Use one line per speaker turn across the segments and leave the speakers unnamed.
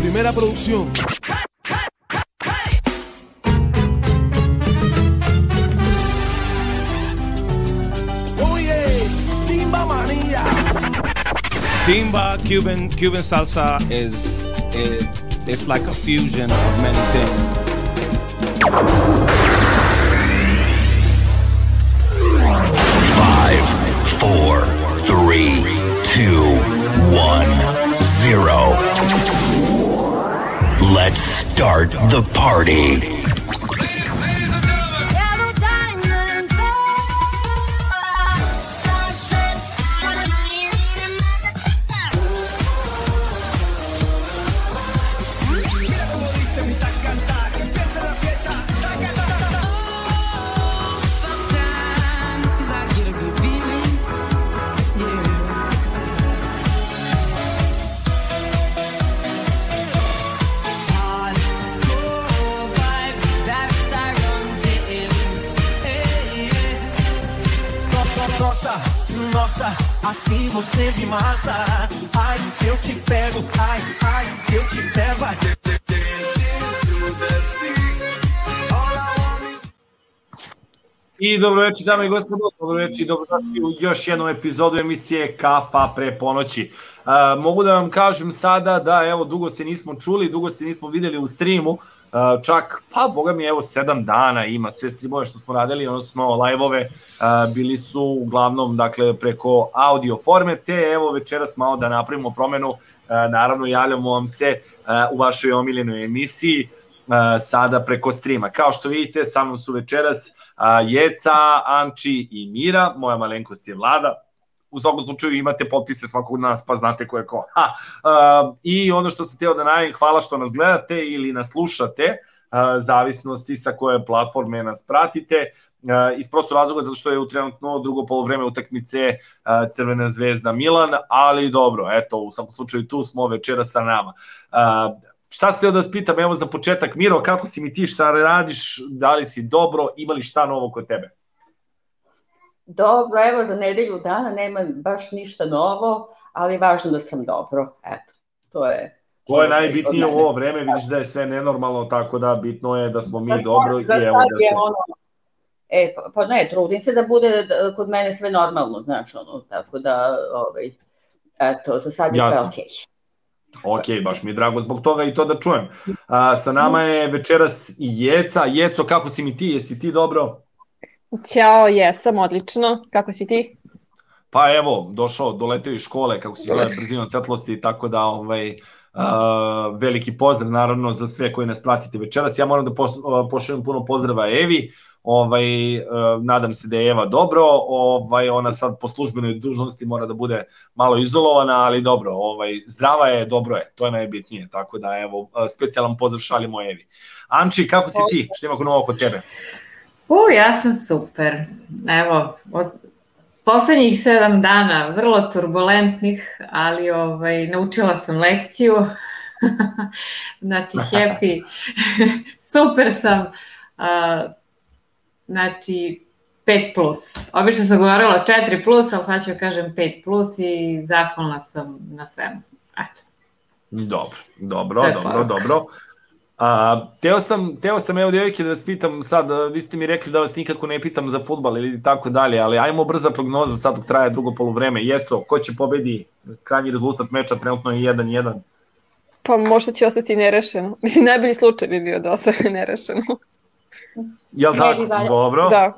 Primera producción. Oye, Timba Manía.
Timba Cuban Cuban salsa is it, it's like a fusion of many things.
Five, four, three, two, one, zero. Let's start the party.
Dobro večer, dame i gospodo, dobro večer i dobrodošli u još jednu epizodu emisije Kafa pre ponoći. Uh, mogu da vam kažem sada da evo dugo se nismo čuli, dugo se nismo videli u streamu, uh, čak pa boga mi evo 7 dana ima sve streamove što smo radili, odnosno live-ove uh, bili su uglavnom dakle preko audio forme, te evo večeras malo da napravimo promenu, uh, naravno javljamo vam se uh, u vašoj omiljenoj emisiji sada preko streama. Kao što vidite, sa mnom su večeras Jeca, Anči i Mira, moja malenkost je Vlada, u svakom slučaju imate potpise svakog od nas, pa znate ko je ko. Ha, a, I ono što sam teo da najavim, hvala što nas gledate ili nas slušate, a, zavisnosti sa koje platforme nas pratite, a, iz prosto razloga zato što je u trenutno drugo polovreme utakmice a, Crvena zvezda Milan, ali dobro, eto, u svakom slučaju tu smo večera sa nama. A, Šta ste da vas pitam, evo za početak, Miro, kako si mi ti, šta radiš, da li si dobro, ima li šta novo kod tebe?
Dobro, evo za nedelju dana nema baš ništa novo, ali važno da sam dobro. Eto, to je...
To je najbitnije u ovo vreme, vidiš da je sve nenormalno, tako da bitno je da smo mi
Da,
dobro i
za
evo da se...
ono- E, pa, pa ne, trudim se da bude da- kod mene sve normalno, znaš, ono, tako da, ovaj, eto, za sad je sve okej.
Ok, baš mi je drago zbog toga i to da čujem. A, sa nama je večeras i Jeca. Jeco, kako si mi ti? Jesi ti dobro?
Ćao, jesam, odlično. Kako si ti?
Pa evo, došao, doleteo iz škole, kako se zove, brzinom svetlosti, tako da ovaj, uh, veliki pozdrav naravno za sve koji nas pratite večeras. Ja moram da pošaljem puno pozdrava Evi, ovaj, uh, nadam se da je Eva dobro, ovaj, ona sad po službenoj dužnosti mora da bude malo izolovana, ali dobro, ovaj, zdrava je, dobro je, to je najbitnije, tako da evo, uh, specijalan pozdrav šaljimo Evi. Anči, kako si ti? Šta ima novo kod tebe?
U, ja sam super. Evo, od poslednjih sedam dana, vrlo turbulentnih, ali ovaj, naučila sam lekciju. znači, happy. super sam. Uh, znači, 5 plus. Obično sam govorila 4 plus, ali sad ću kažem 5 plus i zahvalna sam na svemu. Eto.
Dobro, dobro, dobro,
poruka.
dobro. A, teo sam, teo sam evo devojke da vas pitam sad, vi ste mi rekli da vas nikako ne pitam za futbal ili tako dalje, ali ajmo brza prognoza sad dok traje drugo polovreme. Jeco, ko će pobedi? Krajnji rezultat meča trenutno je 1-1.
Pa možda će ostati nerešeno. Mislim, najbolji slučaj bi bio da ostane nerešeno.
Jel tako? Dobro.
Da.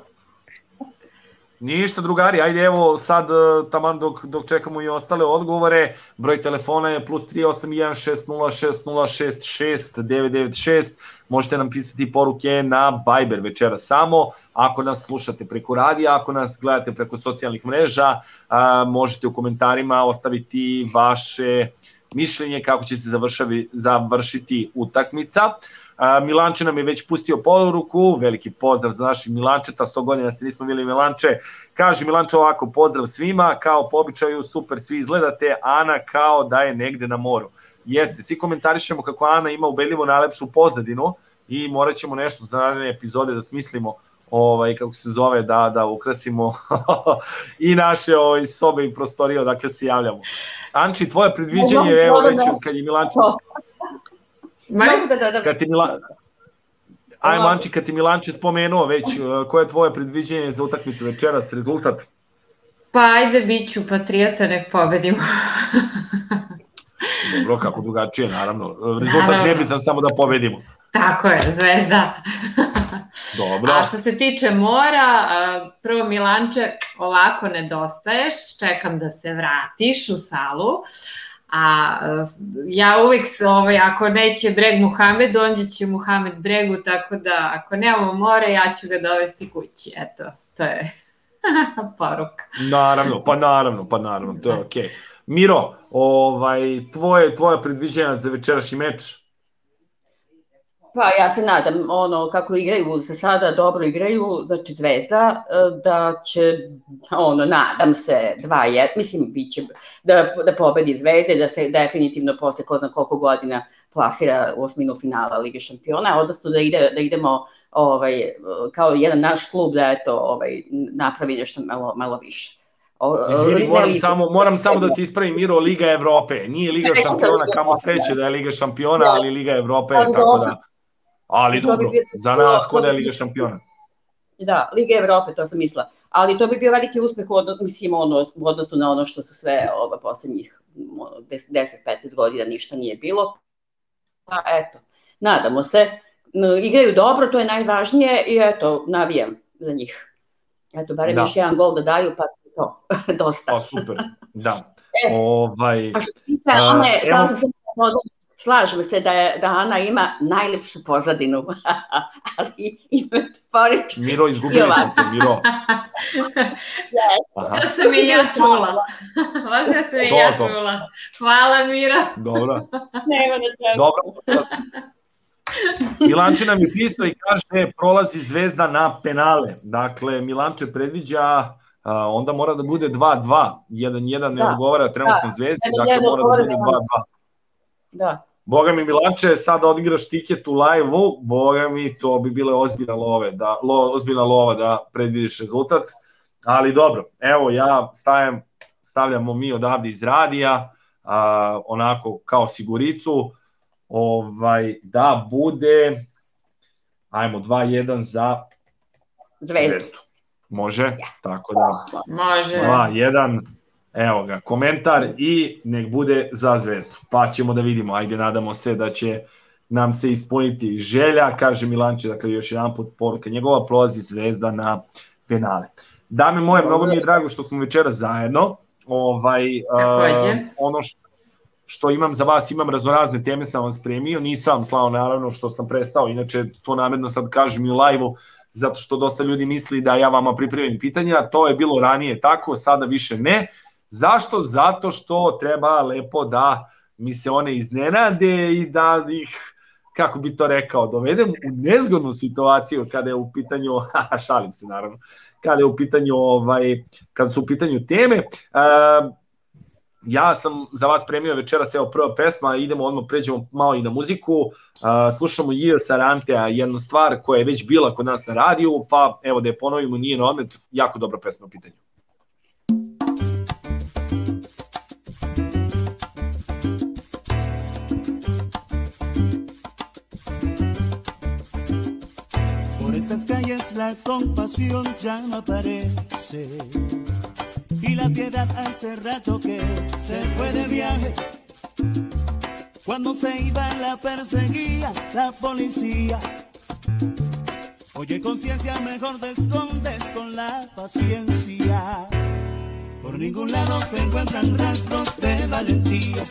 Ništa drugari, ajde evo sad e, taman dok, dok čekamo i ostale odgovore, broj telefona je plus 381606066 možete nam pisati poruke na Viber večera samo, ako nas slušate preko radija, ako nas gledate preko socijalnih mreža, a, možete u komentarima ostaviti vaše mišljenje kako će se završavi, završiti utakmica. A, Milanče nam je već pustio poruku, veliki pozdrav za naših Milančeta, 100 godina se nismo bili Milanče. Kaže Milanče ovako, pozdrav svima, kao po običaju, super svi izgledate, Ana kao da je negde na moru. Jeste, svi komentarišemo kako Ana ima ubedljivo najlepšu pozadinu i morat ćemo nešto za naredne epizode da smislimo ovaj kako se zove da da ukrasimo i naše ovaj sobe i prostorije odakle se javljamo. Anči, tvoje predviđanje evo već kad je Milanče
Mari?
Mogu da, da, da.
Kad ti Mila... Aj. Manči, kad ti Milanče spomenuo već, uh, koje je tvoje predviđenje za utakmicu večeras, rezultat?
Pa ajde, bit ću patriota, nek pobedimo.
Dobro, kako drugačije, naravno. Uh, Rezultat
Naravno.
nebitan, samo da pobedimo.
Tako je, zvezda.
Dobro.
A što se tiče mora, prvo Milanče, ovako nedostaješ, čekam da se vratiš u salu, a a, ja uvijek, se, ovaj, ako neće Breg Muhamed, onda će Muhamed Bregu, tako da ako nemamo more, ja ću ga dovesti kući, eto, to je poruka.
Naravno, pa naravno, pa naravno, to je okej. Okay. Miro, ovaj, tvoje, tvoje predviđenja za večerašnji meč?
Pa ja se nadam, ono, kako igraju za sada, dobro igraju, znači Zvezda, e, da će, ono, nadam se, 2-1, mislim, bit će, da, da pobedi Zvezde, da se definitivno posle ko zna koliko godina plasira u osminu finala Lige šampiona, odnosno da, ide, da idemo ovaj, kao jedan naš klub da eto, ovaj, napravi nešto malo, malo više.
Izvini,
ne
moram samo, moram samo da ti ispravim, Miro, Liga Evrope. Nije Liga šampiona, kamo sreće da je Liga šampiona, ali Liga Evrope,
Ali
tako da... Ali
To bi
dobro,
bilo-
za nas ko da je Liga šampiona.
Da, Liga Evrope, to sam mislila. Ali to bi bio veliki uspeh u odnosu, mislim, ono, u odnosu na ono što su sve ova, poslednjih ono, 10-15 godina ništa nije bilo. Pa eto, nadamo se. Igraju dobro, to je najvažnije i eto, navijam za njih. Eto, barem
Da.
još jedan gol da daju, pa to, dosta.
Pa super, da.
E.
Ovaj,
A što se tiče
A,
Ane,
evo-
kao sam dodala, slažem se da, je, da Ana ima najlepšu pozadinu, ali i metaforički.
Miro, izgubili smo te, Miro.
To sam i ja čula. Važno da sam i ja čula. Hvala Mira.
dobro.
Nema na čemu.
Dobro. Milanče nam je pisao i kaže prolazi Zvezda na penale. Dakle, Milanče predviđa a, onda mora da bude 2-2. 1-1 ne
Da,
odgovara trenutno
da.
Zvezdi, dakle mora da bude
za
2-2.
Da.
Boga mi Milanče, sada odigraš tiket u live-u, boga mi, to bi bile ozbiljna love, da, lo, ozbiljna lova da predvidiš rezultat, ali dobro, evo ja stajem, stavljamo mi odavde iz radija, a, onako kao siguricu, ovaj, da bude, ajmo 2-1 za
Zvezdu.
Može, tako da.
Može.
2-1, evo ga, komentar i nek bude za zvezdu. Pa ćemo da vidimo, ajde nadamo se da će nam se ispuniti želja, kaže Milanče, dakle još jedan put poruka njegova, prolazi zvezda na penale. Dame moje, mnogo mi je drago što smo večera zajedno. Ovaj,
Takođe.
uh, ono što, što imam za vas, imam raznorazne teme sam vam spremio, nisam vam slao naravno što sam prestao, inače to namerno sad kažem i u live-u, zato što dosta ljudi misli da ja vama pripremim pitanja, to je bilo ranije tako, sada više ne. Zašto? Zato što treba lepo da mi se one iznenade i da ih, kako bi to rekao, dovedem u nezgodnu situaciju kada je u pitanju, šalim se naravno, kada je u pitanju, ovaj, kada su u pitanju teme. E, ja sam za vas premio večeras, evo prva pesma, idemo odmah pređemo malo i na muziku, uh, slušamo Years Arantea, jednu stvar koja je već bila kod nas na radiju, pa evo da je ponovimo, nije na odmet, jako dobra pesma u pitanju.
Calles la compasión ya no aparece. Y la piedad hace rato que se fue de viaje. Cuando se iba la perseguía la policía. Oye, conciencia, mejor te escondes con la paciencia. Por ningún lado se encuentran rastros de valentía.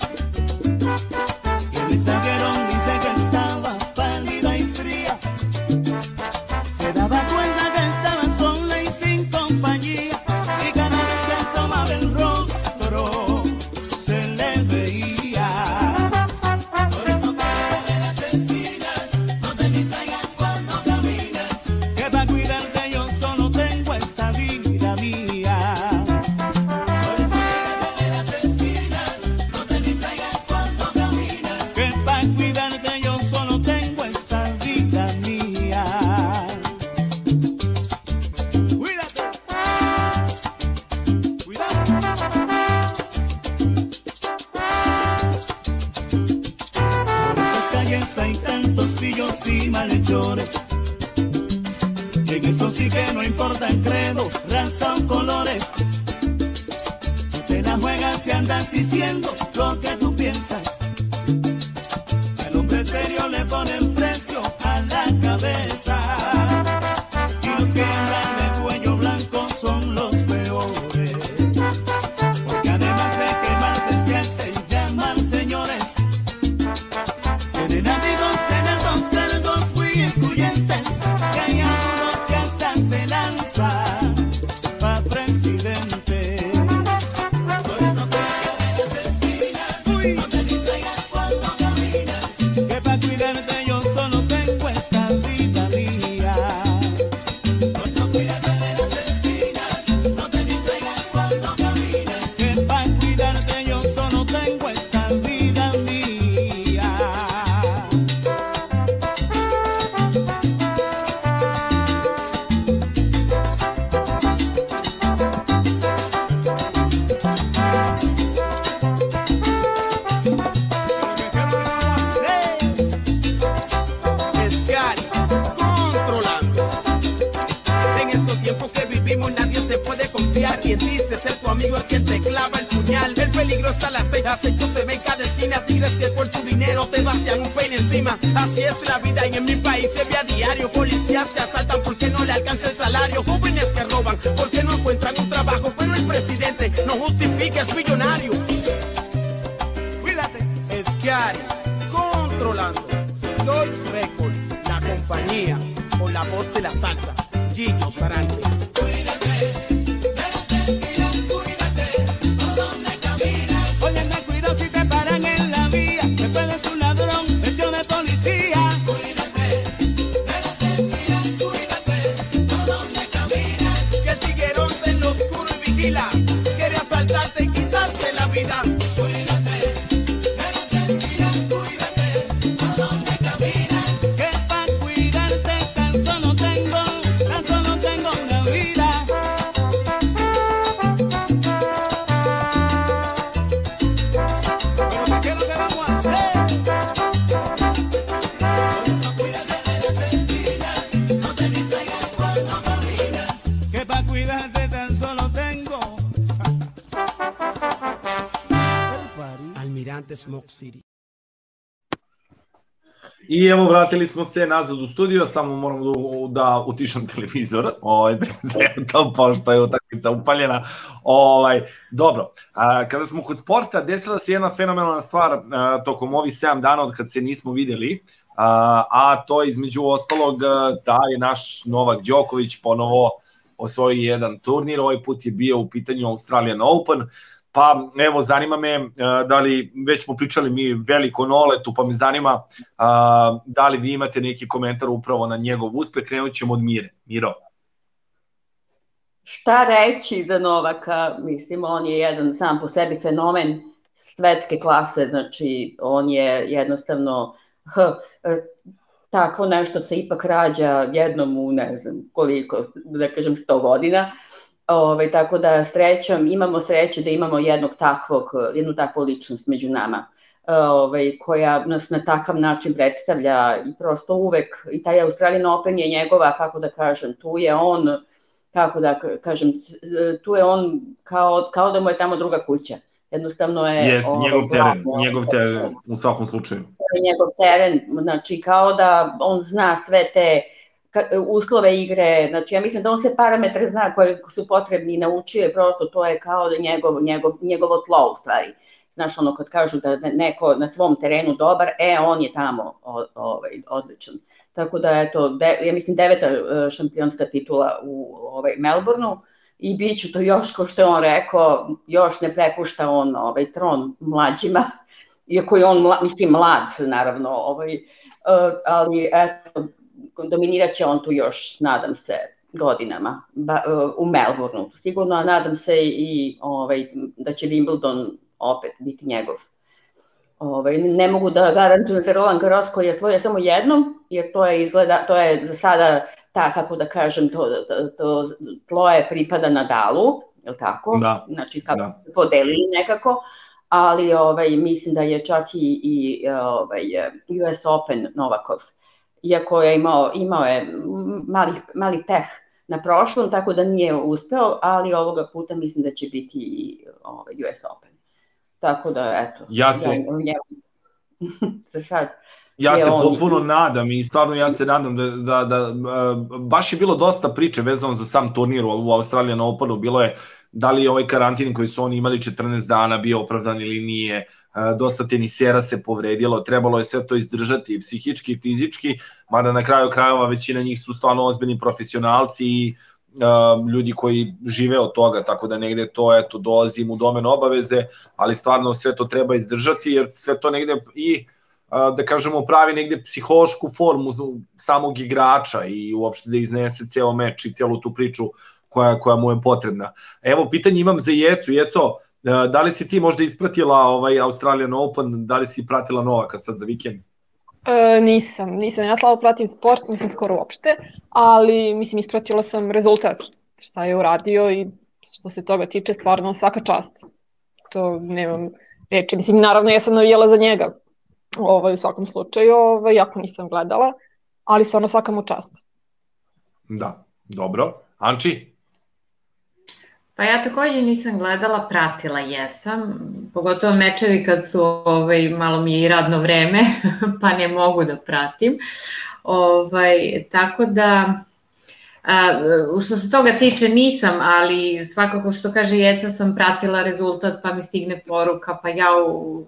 I evo, vratili smo se nazad u studio, samo moram da, da utišam televizor, ovaj, to pošto je utakmica upaljena. Ovaj, dobro, a, kada smo kod sporta, desila se jedna fenomenalna stvar a, tokom ovih 7 dana od kad se nismo videli, a, a to je između ostalog da je naš Novak Đoković ponovo osvojio jedan turnir, ovaj put je bio u pitanju Australian Open, Pa evo, zanima me e, da li, već smo pričali mi veliko noletu, pa me zanima a, da li vi imate neki komentar upravo na njegov uspeh, krenut ćemo od Mire. Miro.
Šta reći za Novaka? Mislim, on je jedan sam po sebi fenomen svetske klase, znači on je jednostavno h, e, takvo nešto se ipak rađa jednom u ne znam koliko, da kažem 100 godina. Ove, tako da srećom, imamo sreće da imamo jednog takvog, jednu takvu ličnost među nama ove, koja nas na takav način predstavlja i prosto uvek, i taj Australian Open je njegova, kako da kažem, tu je on, kako da kažem, tu je on kao, kao da mu je tamo druga kuća. Jednostavno je...
Jeste,
ovaj,
njegov teren,
glavno,
njegov teren u svakom slučaju.
njegov teren, znači kao da on zna sve te uslove igre, znači ja mislim da on sve parametre zna koje su potrebni i naučio je prosto, to je kao da njegov, njegov, njegovo tlo u stvari. Znaš, ono kad kažu da neko na svom terenu dobar, e, on je tamo ovaj, odličan. Tako da, eto, de, ja mislim deveta e, šampionska titula u ovaj, Melbourneu i bit će to još, ko što je on rekao, još ne prepušta on ovaj, tron mlađima, iako je on, mla, mislim, mlad, naravno, ovaj, uh, ali eto, dominirat će on tu još, nadam se, godinama ba, uh, u Melbourneu, sigurno, a nadam se i ovaj, da će Wimbledon opet biti njegov. Ovaj, ne mogu da garantujem za Roland Garros koji je svoje samo jednom, jer to je izgleda, to je za sada ta, kako da kažem, to, to, to tlo je pripada Nadalu, je li tako?
Da,
Znači, kako
da.
da. podelili nekako, ali ovaj, mislim da je čak i, i ovaj, US Open Novakov iako je imao, imao je mali, mali peh na prošlom, tako da nije uspeo, ali ovoga puta mislim da će biti i ovaj, US Open. Tako da, eto.
Ja se...
Ja, sad.
Ja se
on-
potpuno nadam i stvarno ja se nadam da, da, da e, baš je bilo dosta priče vezano za sam turnir u, Australijan Openu, bilo je da li je ovaj karantin koji su oni imali 14 dana bio opravdan ili nije, e, dosta tenisera se povredilo, trebalo je sve to izdržati i psihički i fizički, mada na kraju krajeva većina njih su stvarno ozbiljni profesionalci i uh, ljudi koji žive od toga, tako da negde to eto dolazi im u domen obaveze, ali stvarno sve to treba izdržati jer sve to negde i uh, da kažemo pravi negde psihološku formu samog igrača i uopšte da iznese ceo meč i celu tu priču koja, koja mu je potrebna. Evo, pitanje imam za Jecu. Jeco, uh, da li si ti možda ispratila ovaj Australian Open, da li si pratila Novaka sad za vikend?
E, nisam, nisam. Ja slabo pratim sport, mislim skoro uopšte, ali mislim ispratila sam rezultat šta je uradio i što se toga tiče stvarno svaka čast. To nemam reči. Mislim, naravno ja sam navijala za njega ovaj, u svakom slučaju, ovaj, jako nisam gledala, ali stvarno svaka mu čast.
Da, dobro. Anči?
Pa ja takođe nisam gledala, pratila jesam, pogotovo mečevi kad su ovaj, malo mi je i radno vreme, pa ne mogu da pratim. Ovaj, tako da, a, što se toga tiče nisam, ali svakako što kaže Jeca sam pratila rezultat pa mi stigne poruka, pa ja u,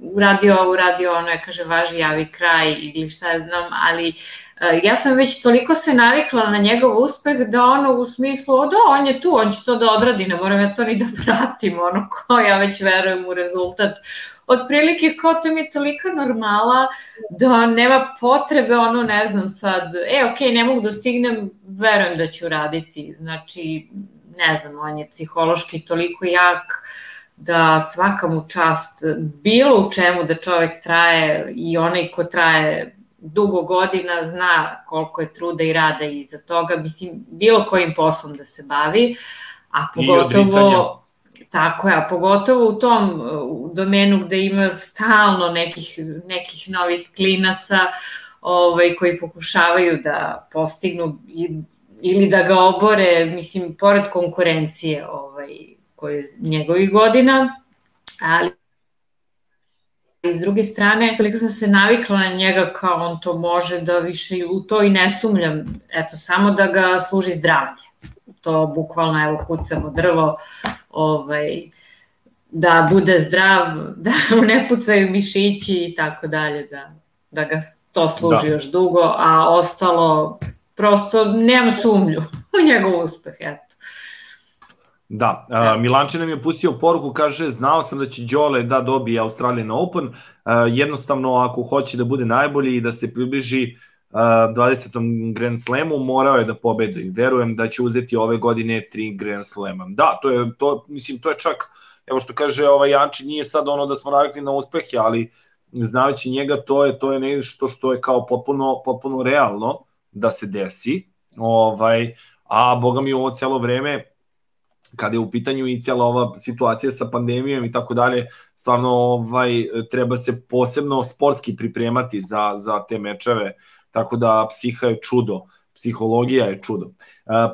uradio uradio ono, ja kaže važi javi kraj ili šta ja znam, ali ja sam već toliko se navikla na njegov uspeh da ono u smislu, o da, on je tu, on će to da odradi, ne moram ja to ni da pratim, ono ko ja već verujem u rezultat. Otprilike kao to mi je tolika normala da nema potrebe, ono ne znam sad, e okay, ne mogu da stignem, verujem da ću raditi, znači ne znam, on je psihološki toliko jak, da svaka mu čast, bilo u čemu da čovek traje i onaj ko traje dugo godina zna koliko je truda i rada iza toga, mislim, bilo kojim poslom da se bavi, a pogotovo... Tako je, a pogotovo u tom u domenu gde ima stalno nekih, nekih novih klinaca ovaj, koji pokušavaju da postignu ili da ga obore, mislim, pored konkurencije ovaj, koje je njegovih godina, ali s druge strane, koliko sam se navikla na njega kao on to može da više u to i ne sumljam, eto, samo da ga služi zdravlje. To bukvalno, evo, kucamo drvo, ovaj, da bude zdrav, da mu ne pucaju mišići i tako dalje, da, da ga to služi da. još dugo, a ostalo, prosto nemam sumnju u njegov uspeh, eto.
Da, uh, Milanče nam je pustio poruku, kaže, znao sam da će Đole da dobije Australian Open, uh, jednostavno ako hoće da bude najbolji i da se približi uh, 20. Grand Slamu, morao je da pobedi. i verujem da će uzeti ove godine tri Grand Slama. Da, to je, to, mislim, to je čak, evo što kaže ovaj Janči, nije sad ono da smo navikli na uspehe, ali znajući njega, to je to je nešto što je kao potpuno, potpuno realno da se desi, ovaj, a boga mi ovo celo vreme, kada je u pitanju i cijela ova situacija sa pandemijom i tako dalje, stvarno ovaj, treba se posebno sportski pripremati za, za te mečeve, tako da psiha je čudo, psihologija je čudo.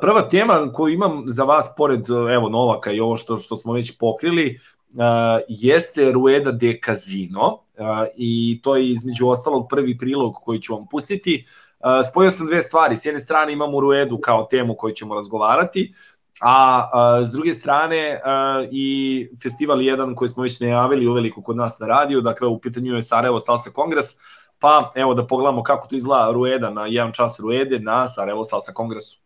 Prva tema koju imam za vas, pored evo Novaka i ovo što, što smo već pokrili, jeste Rueda de Casino i to je između ostalog prvi prilog koji ću vam pustiti. Spojio sam dve stvari, s jedne strane imamo Ruedu kao temu koju ćemo razgovarati, a, a s druge strane a, i festival jedan koji smo već najavili uveliko kod nas na radiju, dakle u pitanju je Sarajevo Salsa Kongres, pa evo da pogledamo kako to izgleda Rueda na jedan čas Ruede na Sarajevo Salsa Kongresu.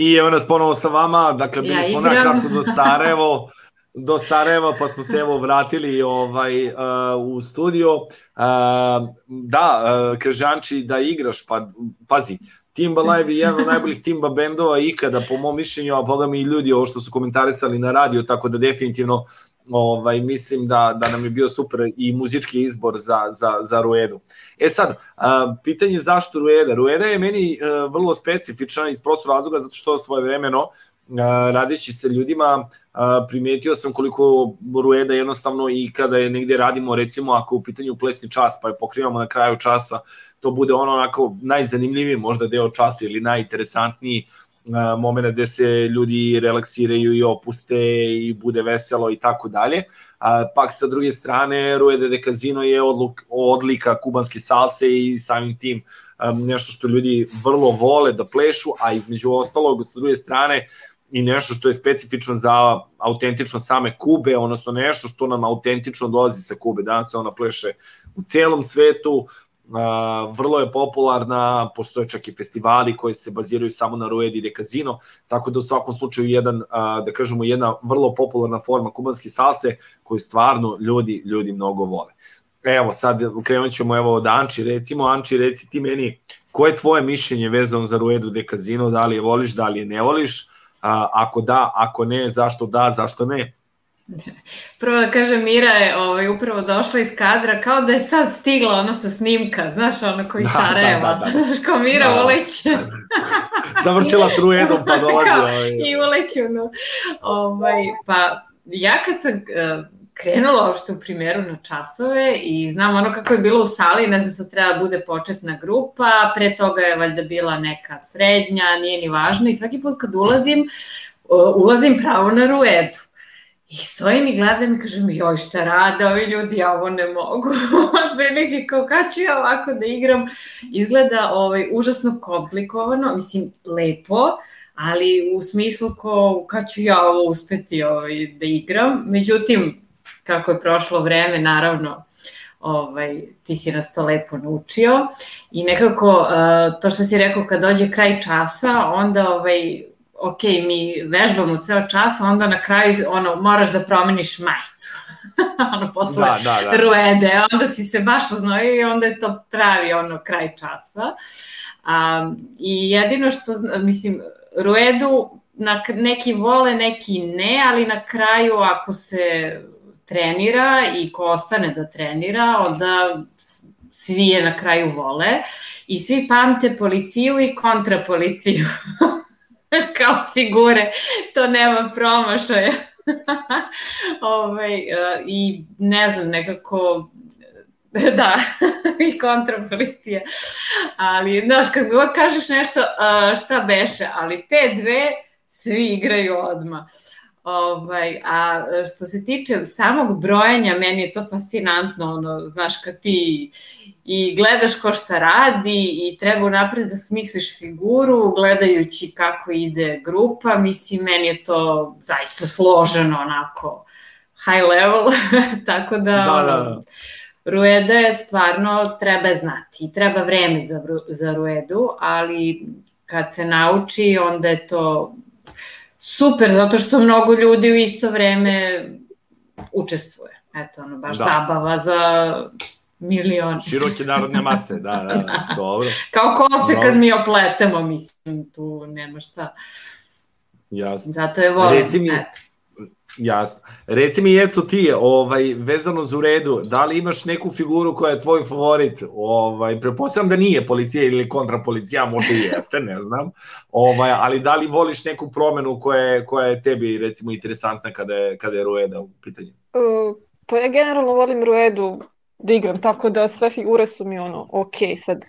I evo nas ponovo sa vama, dakle bili
Ja
smo
igram.
nakratko do Sarajevo, do Sarajeva pa smo se evo vratili ovaj uh, u studio. Uh, da, uh, Kržanči da igraš, pa pazi, Timba Live je jedan od najboljih Timba bendova ikada, po mom mišljenju, a boga mi i ljudi ovo što su komentarisali na radio, tako da definitivno ovaj, mislim da, da nam je bio super i muzički izbor za, za, za Ruedu. E sad, pitanje zašto Rueda? Rueda je meni a, vrlo specifična iz prostog razloga zato što svoje vremeno radeći sa ljudima a, primetio sam koliko Rueda jednostavno i kada je negde radimo recimo ako u pitanju plesni čas pa je pokrivamo na kraju časa to bude ono onako najzanimljiviji možda deo časa ili najinteresantniji moment gde se ljudi relaksiraju i opuste i bude veselo i tako dalje. Pak sa druge strane Rueda de Casino je odluk, odlika kubanske salse i samim tim nešto što ljudi vrlo vole da plešu, a između ostalog sa druge strane i nešto što je specifično za autentično same Kube, odnosno nešto što nam autentično dolazi sa Kube. Danas se ona pleše u celom svetu, vrlo je popularna, postoje čak i festivali koji se baziraju samo na Ruedi de Casino, tako da u svakom slučaju jedan, da kažemo, jedna vrlo popularna forma kubanske salse koju stvarno ljudi, ljudi mnogo vole. Evo, sad krenut ćemo evo od Anči, recimo, Anči, reci ti meni, koje je tvoje mišljenje vezano za Ruedu de Casino, da li je voliš, da li je ne voliš, uh, ako da, ako ne, zašto da, zašto ne?
Prvo da kažem, Mira je ovaj, upravo došla iz kadra, kao da je sad stigla ono sa snimka, znaš, ono koji da, Sarajeva, da, da, da. znaš, kao Mira da. uleće.
Završila s Ruedom, pa dolazi.
Kao, ovaj. I uleću, no. Ovaj, pa ja kad sam uh, krenula uopšte u primjeru na časove i znam ono kako je bilo u sali, ne znam sad treba da bude početna grupa, pre toga je valjda bila neka srednja, nije ni važno i svaki put kad ulazim, uh, ulazim pravo na Ruedu I stojim i gledam i kažem, joj šta rade ovi ljudi, ja ovo ne mogu. Neki kao, kad ću ja ovako da igram? Izgleda ovaj, užasno komplikovano, mislim, lepo, ali u smislu ko, kad ću ja ovo uspeti ovaj, da igram. Međutim, kako je prošlo vreme, naravno, ovaj, ti si nas to lepo naučio i nekako uh, to što si rekao kad dođe kraj časa, onda ovaj, ok, mi vežbamo ceo čas, a onda na kraju ono, moraš da promeniš majicu. ono, posle da, da, da. ruede, onda si se baš oznojio i onda je to pravi ono, kraj časa. Um, I jedino što, mislim, ruedu na, neki vole, neki ne, ali na kraju ako se trenira i ko ostane da trenira, onda svi je na kraju vole i svi pamte policiju i kontrapoliciju. kao figure, to nema promašaja. ovaj, uh, I ne znam, nekako da, i kontrapolicija. Ali, znaš, kad god kažeš nešto, uh, šta beše, ali te dve svi igraju odma. Ovaj, a što se tiče samog brojanja, meni je to fascinantno, ono, znaš, kad ti i gledaš ko šta radi i treba napred da smisliš figuru gledajući kako ide grupa, mislim, meni je to zaista složeno onako high level, tako da, da, da, da. Rueda je stvarno treba znati i treba vreme za, za Ruedu, ali kad se nauči onda je to super, zato što mnogo ljudi u isto vreme učestvuje. Eto, ono, baš da. zabava za milion.
Široke narodne mase, da, da, da. dobro.
Kao kolce dobro. kad mi opletemo, mislim, tu nema šta.
Jasno.
Zato je volim,
Reci mi, eto. Jasno. Reci mi, Jeco, ti, ovaj, vezano za uredu, da li imaš neku figuru koja je tvoj favorit? Ovaj, prepostavljam da nije policija ili kontrapolicija, možda i jeste, ne znam. Ovaj, ali da li voliš neku promenu koja je, koja je tebi, recimo, interesantna kada je, kada je Rueda u pitanju?
Uh, pa ja generalno volim Ruedu da igram, tako da sve figure su mi ono, ok, sad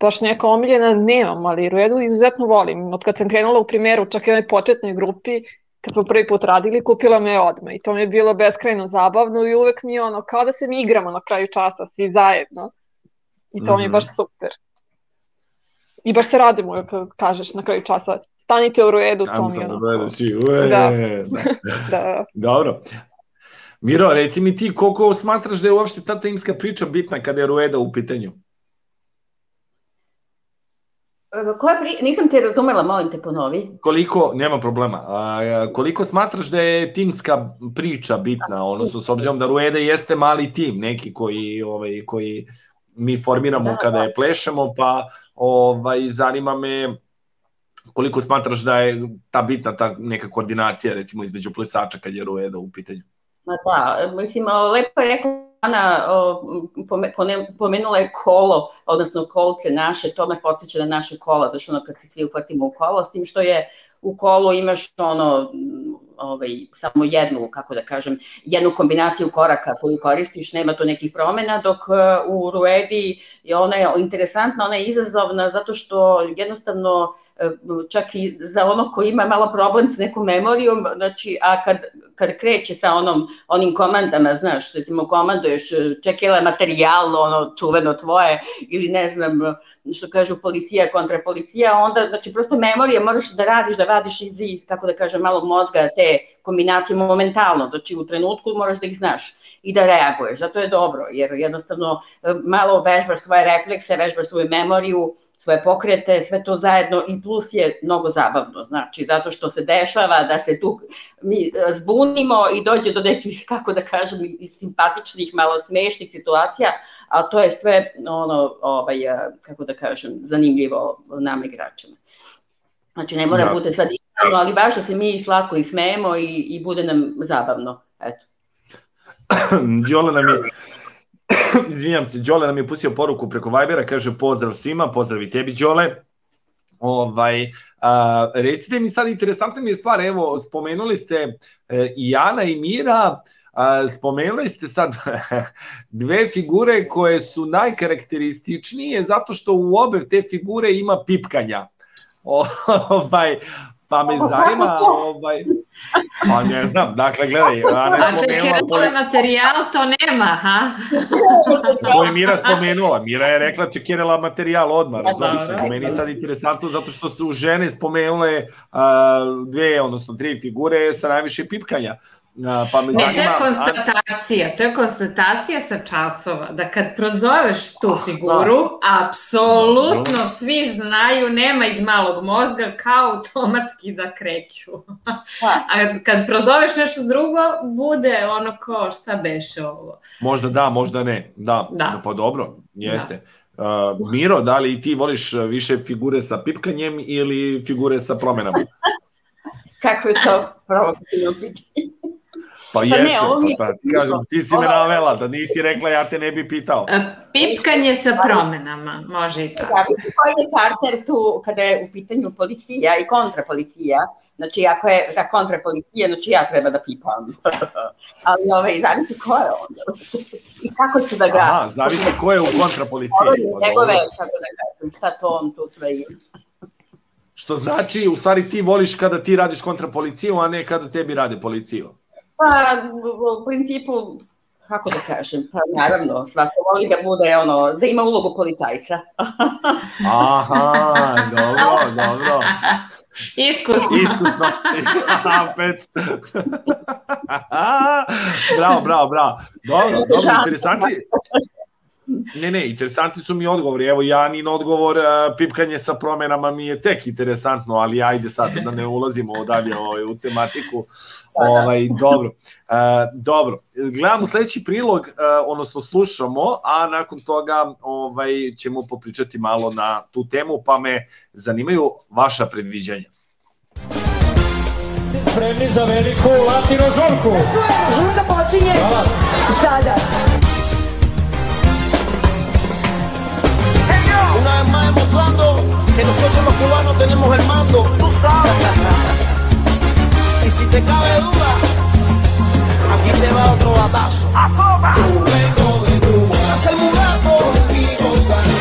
baš neka omiljena nemam, ali Ruedu izuzetno volim. Od kad sam krenula u primjeru, čak i onoj početnoj grupi, kad smo prvi put radili, kupila me odma i to mi je bilo beskrajno zabavno i uvek mi je ono, kao da se mi igramo na kraju časa, svi zajedno. I to mm -hmm. mi je mhm. baš super. I baš se radimo, kad kažeš na kraju časa, stanite u Ruedu, to mi je ono.
Ue, da. da. da. Dobro. Miro, reci mi ti koliko smatraš da je uopšte ta timska priča bitna kada je Rueda u pitanju?
Koja pri... Nisam te razumela, molim te ponovi.
Koliko, nema problema, a, koliko smatraš da je timska priča bitna, odnosno s obzirom da Rueda jeste mali tim, neki koji, ovaj, koji mi formiramo
Da,
kada
da.
je plešemo, pa ovaj, zanima me koliko smatraš da je ta bitna ta neka koordinacija recimo između plesača kad je Rueda u pitanju.
Ma da, mislim, lepo je rekla Ana, pomenula je kolo, odnosno kolce naše, to me podsjeća na naše kola, zato što ono kad se svi uhvatimo u kolo, s tim što je u kolu imaš ono, ovaj, samo jednu, kako da kažem, jednu kombinaciju koraka koju koristiš, nema tu nekih promena, dok e, u Ruedi je ona je interesantna, ona je izazovna zato što jednostavno čak i za ono ko ima malo problem s nekom memorijom, znači, a kad, kad kreće sa onom, onim komandama, znaš, recimo komanduješ, čekila materijal, ono čuveno tvoje, ili ne znam, što kažu policija kontra policija, onda, znači, prosto memorija moraš da radiš, da vadiš iz, iz kako da kažem, malog mozga te kombinacije momentalno, znači u trenutku moraš da ih znaš i da reaguješ, zato je dobro, jer jednostavno e, malo vežbaš svoje reflekse, vežbaš svoju memoriju, svoje pokrete, sve to zajedno i plus je mnogo zabavno, znači zato što se dešava da se tu mi e, zbunimo i dođe do nekih, kako da kažem, simpatičnih, malo smešnih situacija, a to je sve ono, ovaj, e, kako da kažem, zanimljivo nam igračima. Znači ne mora bude sad ispravno, ali baš da se mi slatko i smejemo i, i bude nam zabavno. Eto.
Đole nam je izvinjam se, Đole nam je pustio poruku preko Vibera, kaže pozdrav svima, pozdrav i tebi Đole. Ovaj, a, recite mi sad, interesantna mi je stvar, evo, spomenuli ste e, i Ana i Mira, a, spomenuli ste sad dve figure koje su najkarakterističnije zato što u obe te figure ima pipkanja. O, ovaj, pa me zanima, ovaj, pa ne znam, dakle, gledaj, Ana
A
je
čekaj,
spomenula...
ovaj materijal to nema, ha?
To je Mira spomenula. Mira je rekla čekirala materijal odmah, razumiješ se.
da.
Meni sad interesantno zato što su žene spomenule a, dve, odnosno tri figure sa najviše pipkanja. Pa me
Ne, to
zanima...
je konstatacija, to je konstatacija sa časova, da kad prozoveš tu figuru, apsolutno svi znaju, nema iz malog mozga, kao automatski da kreću. A kad prozoveš nešto drugo, bude ono ko šta beše ovo.
Možda da, možda ne. Da,
Da.
pa dobro, jeste. A, Miro, da li ti voliš više figure sa pipkanjem ili figure sa promenama?
Kako je to provokativno pitanje?
Pa
ne,
jeste,
ovo mi
pa
je-
šta ti kažem, ti si me navela, da nisi rekla ja te ne bi pitao.
A, Pipkanje sa promenama, može i tako.
Zavisi koji je partner tu kada je u pitanju policija i kontrapolicija. Znači, ako je za kontrapolicija, znači ja treba da pipam. Ali ovaj, zavisi ko je onda. I kako će da ga...
Aha, zavisi ko je u kontrapoliciji.
Ovo
Pa
njegove, kako da kažem, šta to on tu sve ima.
Što znači, u stvari ti voliš kada ti radiš kontra policiju, a ne kada tebi rade policiju.
Pa, u- principu, kako da kažem, pa naravno, svako voli da bude, ono, da ima ulogu policajca.
Aha, dobro, dobro.
Iskusno.
Iskusno. Pec. bravo, bravo, bravo. Dobro, dobro, interesanti. Ne, ne, interesantni su mi odgovori. Evo, Janin odgovor, uh, pipkanje sa promenama mi je tek interesantno, ali ajde sad da ne ulazimo dalje ovaj, u tematiku. Ovaj, dobro. Uh, dobro, gledamo sledeći prilog, uh, odnosno slušamo, a nakon toga ovaj, ćemo popričati malo na tu temu, pa me zanimaju vaša predviđanja.
Spremni za veliku latino žurku.
Žurka počinje sada.
Vez más demostrando que nosotros los cubanos tenemos el mando. Y si te cabe duda, aquí te va otro batazo. Vengo de Cuba, nace el mulato y gozadera.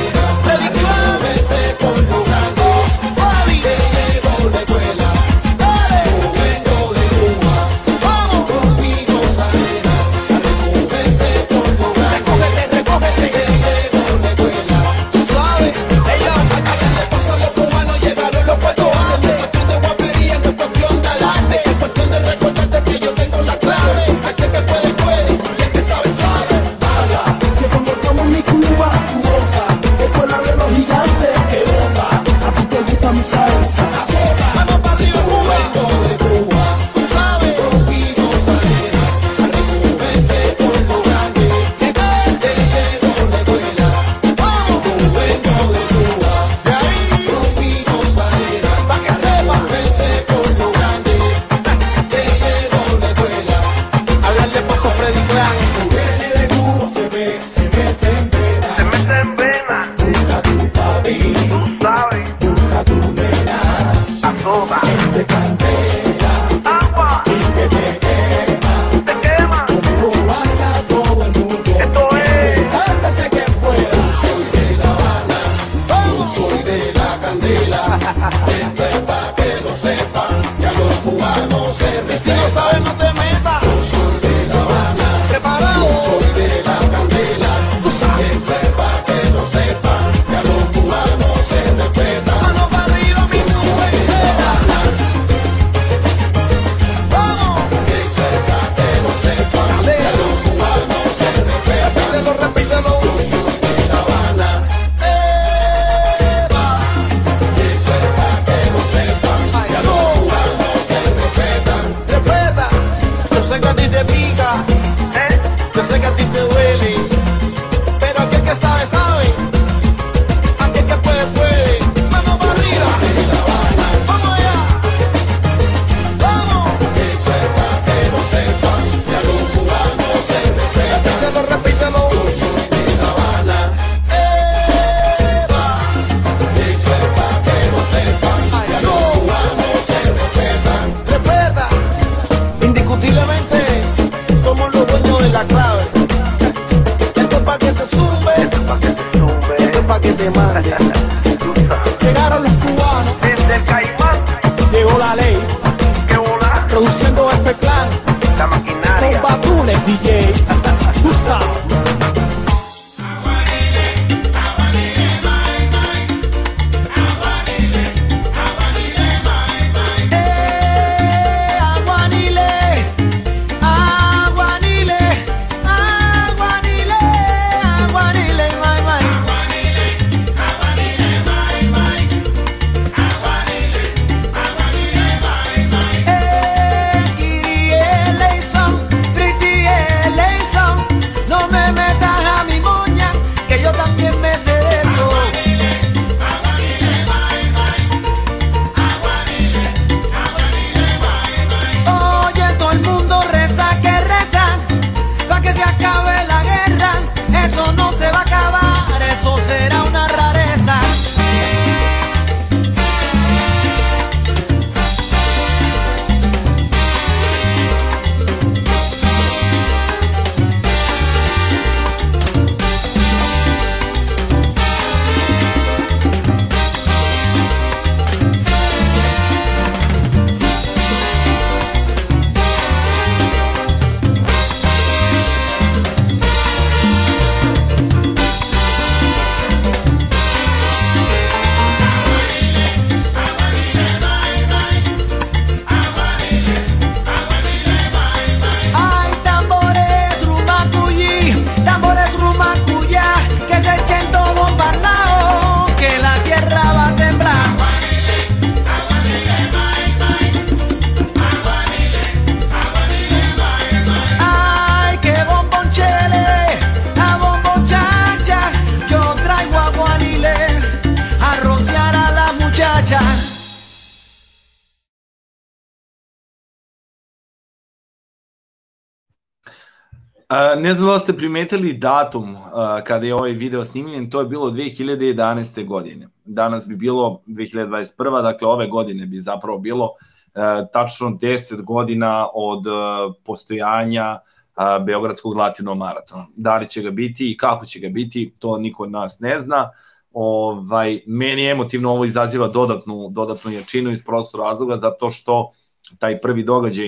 Znam da ste primetili datum a, kada je ovaj video snimljen, to je bilo 2011. godine. Danas bi bilo 2021. Dakle, ove godine bi zapravo bilo a, tačno 10 godina od a, postojanja a, Beogradskog latino maratona. Da li će ga biti i kako će ga biti, to niko od nas ne zna. Ovaj, meni emotivno ovo izaziva dodatnu, dodatnu jačinu iz prostog razloga, zato što taj prvi događaj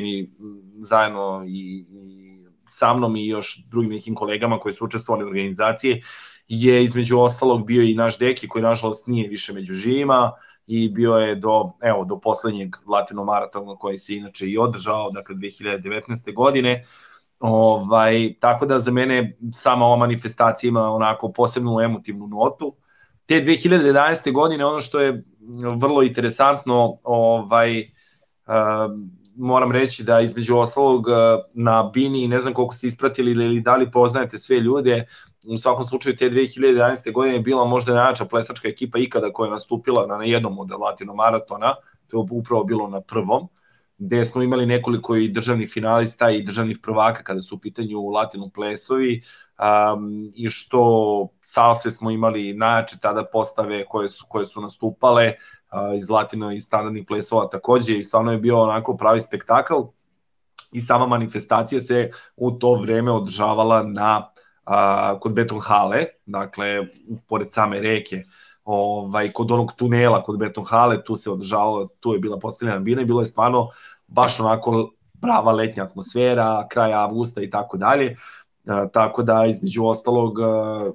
zajedno i sa mnom i još drugim nekim kolegama koji su učestvovali u organizaciji je između ostalog bio i naš deki koji nažalost nije više među živima i bio je do, evo, do poslednjeg latino maratona koji se inače i održao, dakle 2019. godine. Ovaj, tako da za mene sama ova manifestacija ima onako posebnu emotivnu notu. Te 2011. godine ono što je vrlo interesantno, ovaj, um, moram reći da između ostalog na Bini, ne znam koliko ste ispratili ili da li poznajete sve ljude, u svakom slučaju te 2011. godine je bila možda najjača plesačka ekipa ikada koja je nastupila na jednom od latino maratona, to je upravo bilo na prvom. gde smo imali nekoliko i državnih finalista i državnih prvaka kada su u pitanju latino plesovi um, i što salse smo imali najjače tada postave koje su, koje su nastupale iz latino i standardnih plesova takođe i stvarno je bio onako pravi spektakl i sama manifestacija se u to vreme održavala na a, kod Beton Hale, dakle pored same reke ovaj, kod onog tunela kod Beton Hale, tu se održavalo, tu je bila postavljena bina i bilo je stvarno baš onako prava letnja atmosfera, kraj avgusta i tako dalje. Tako da između ostalog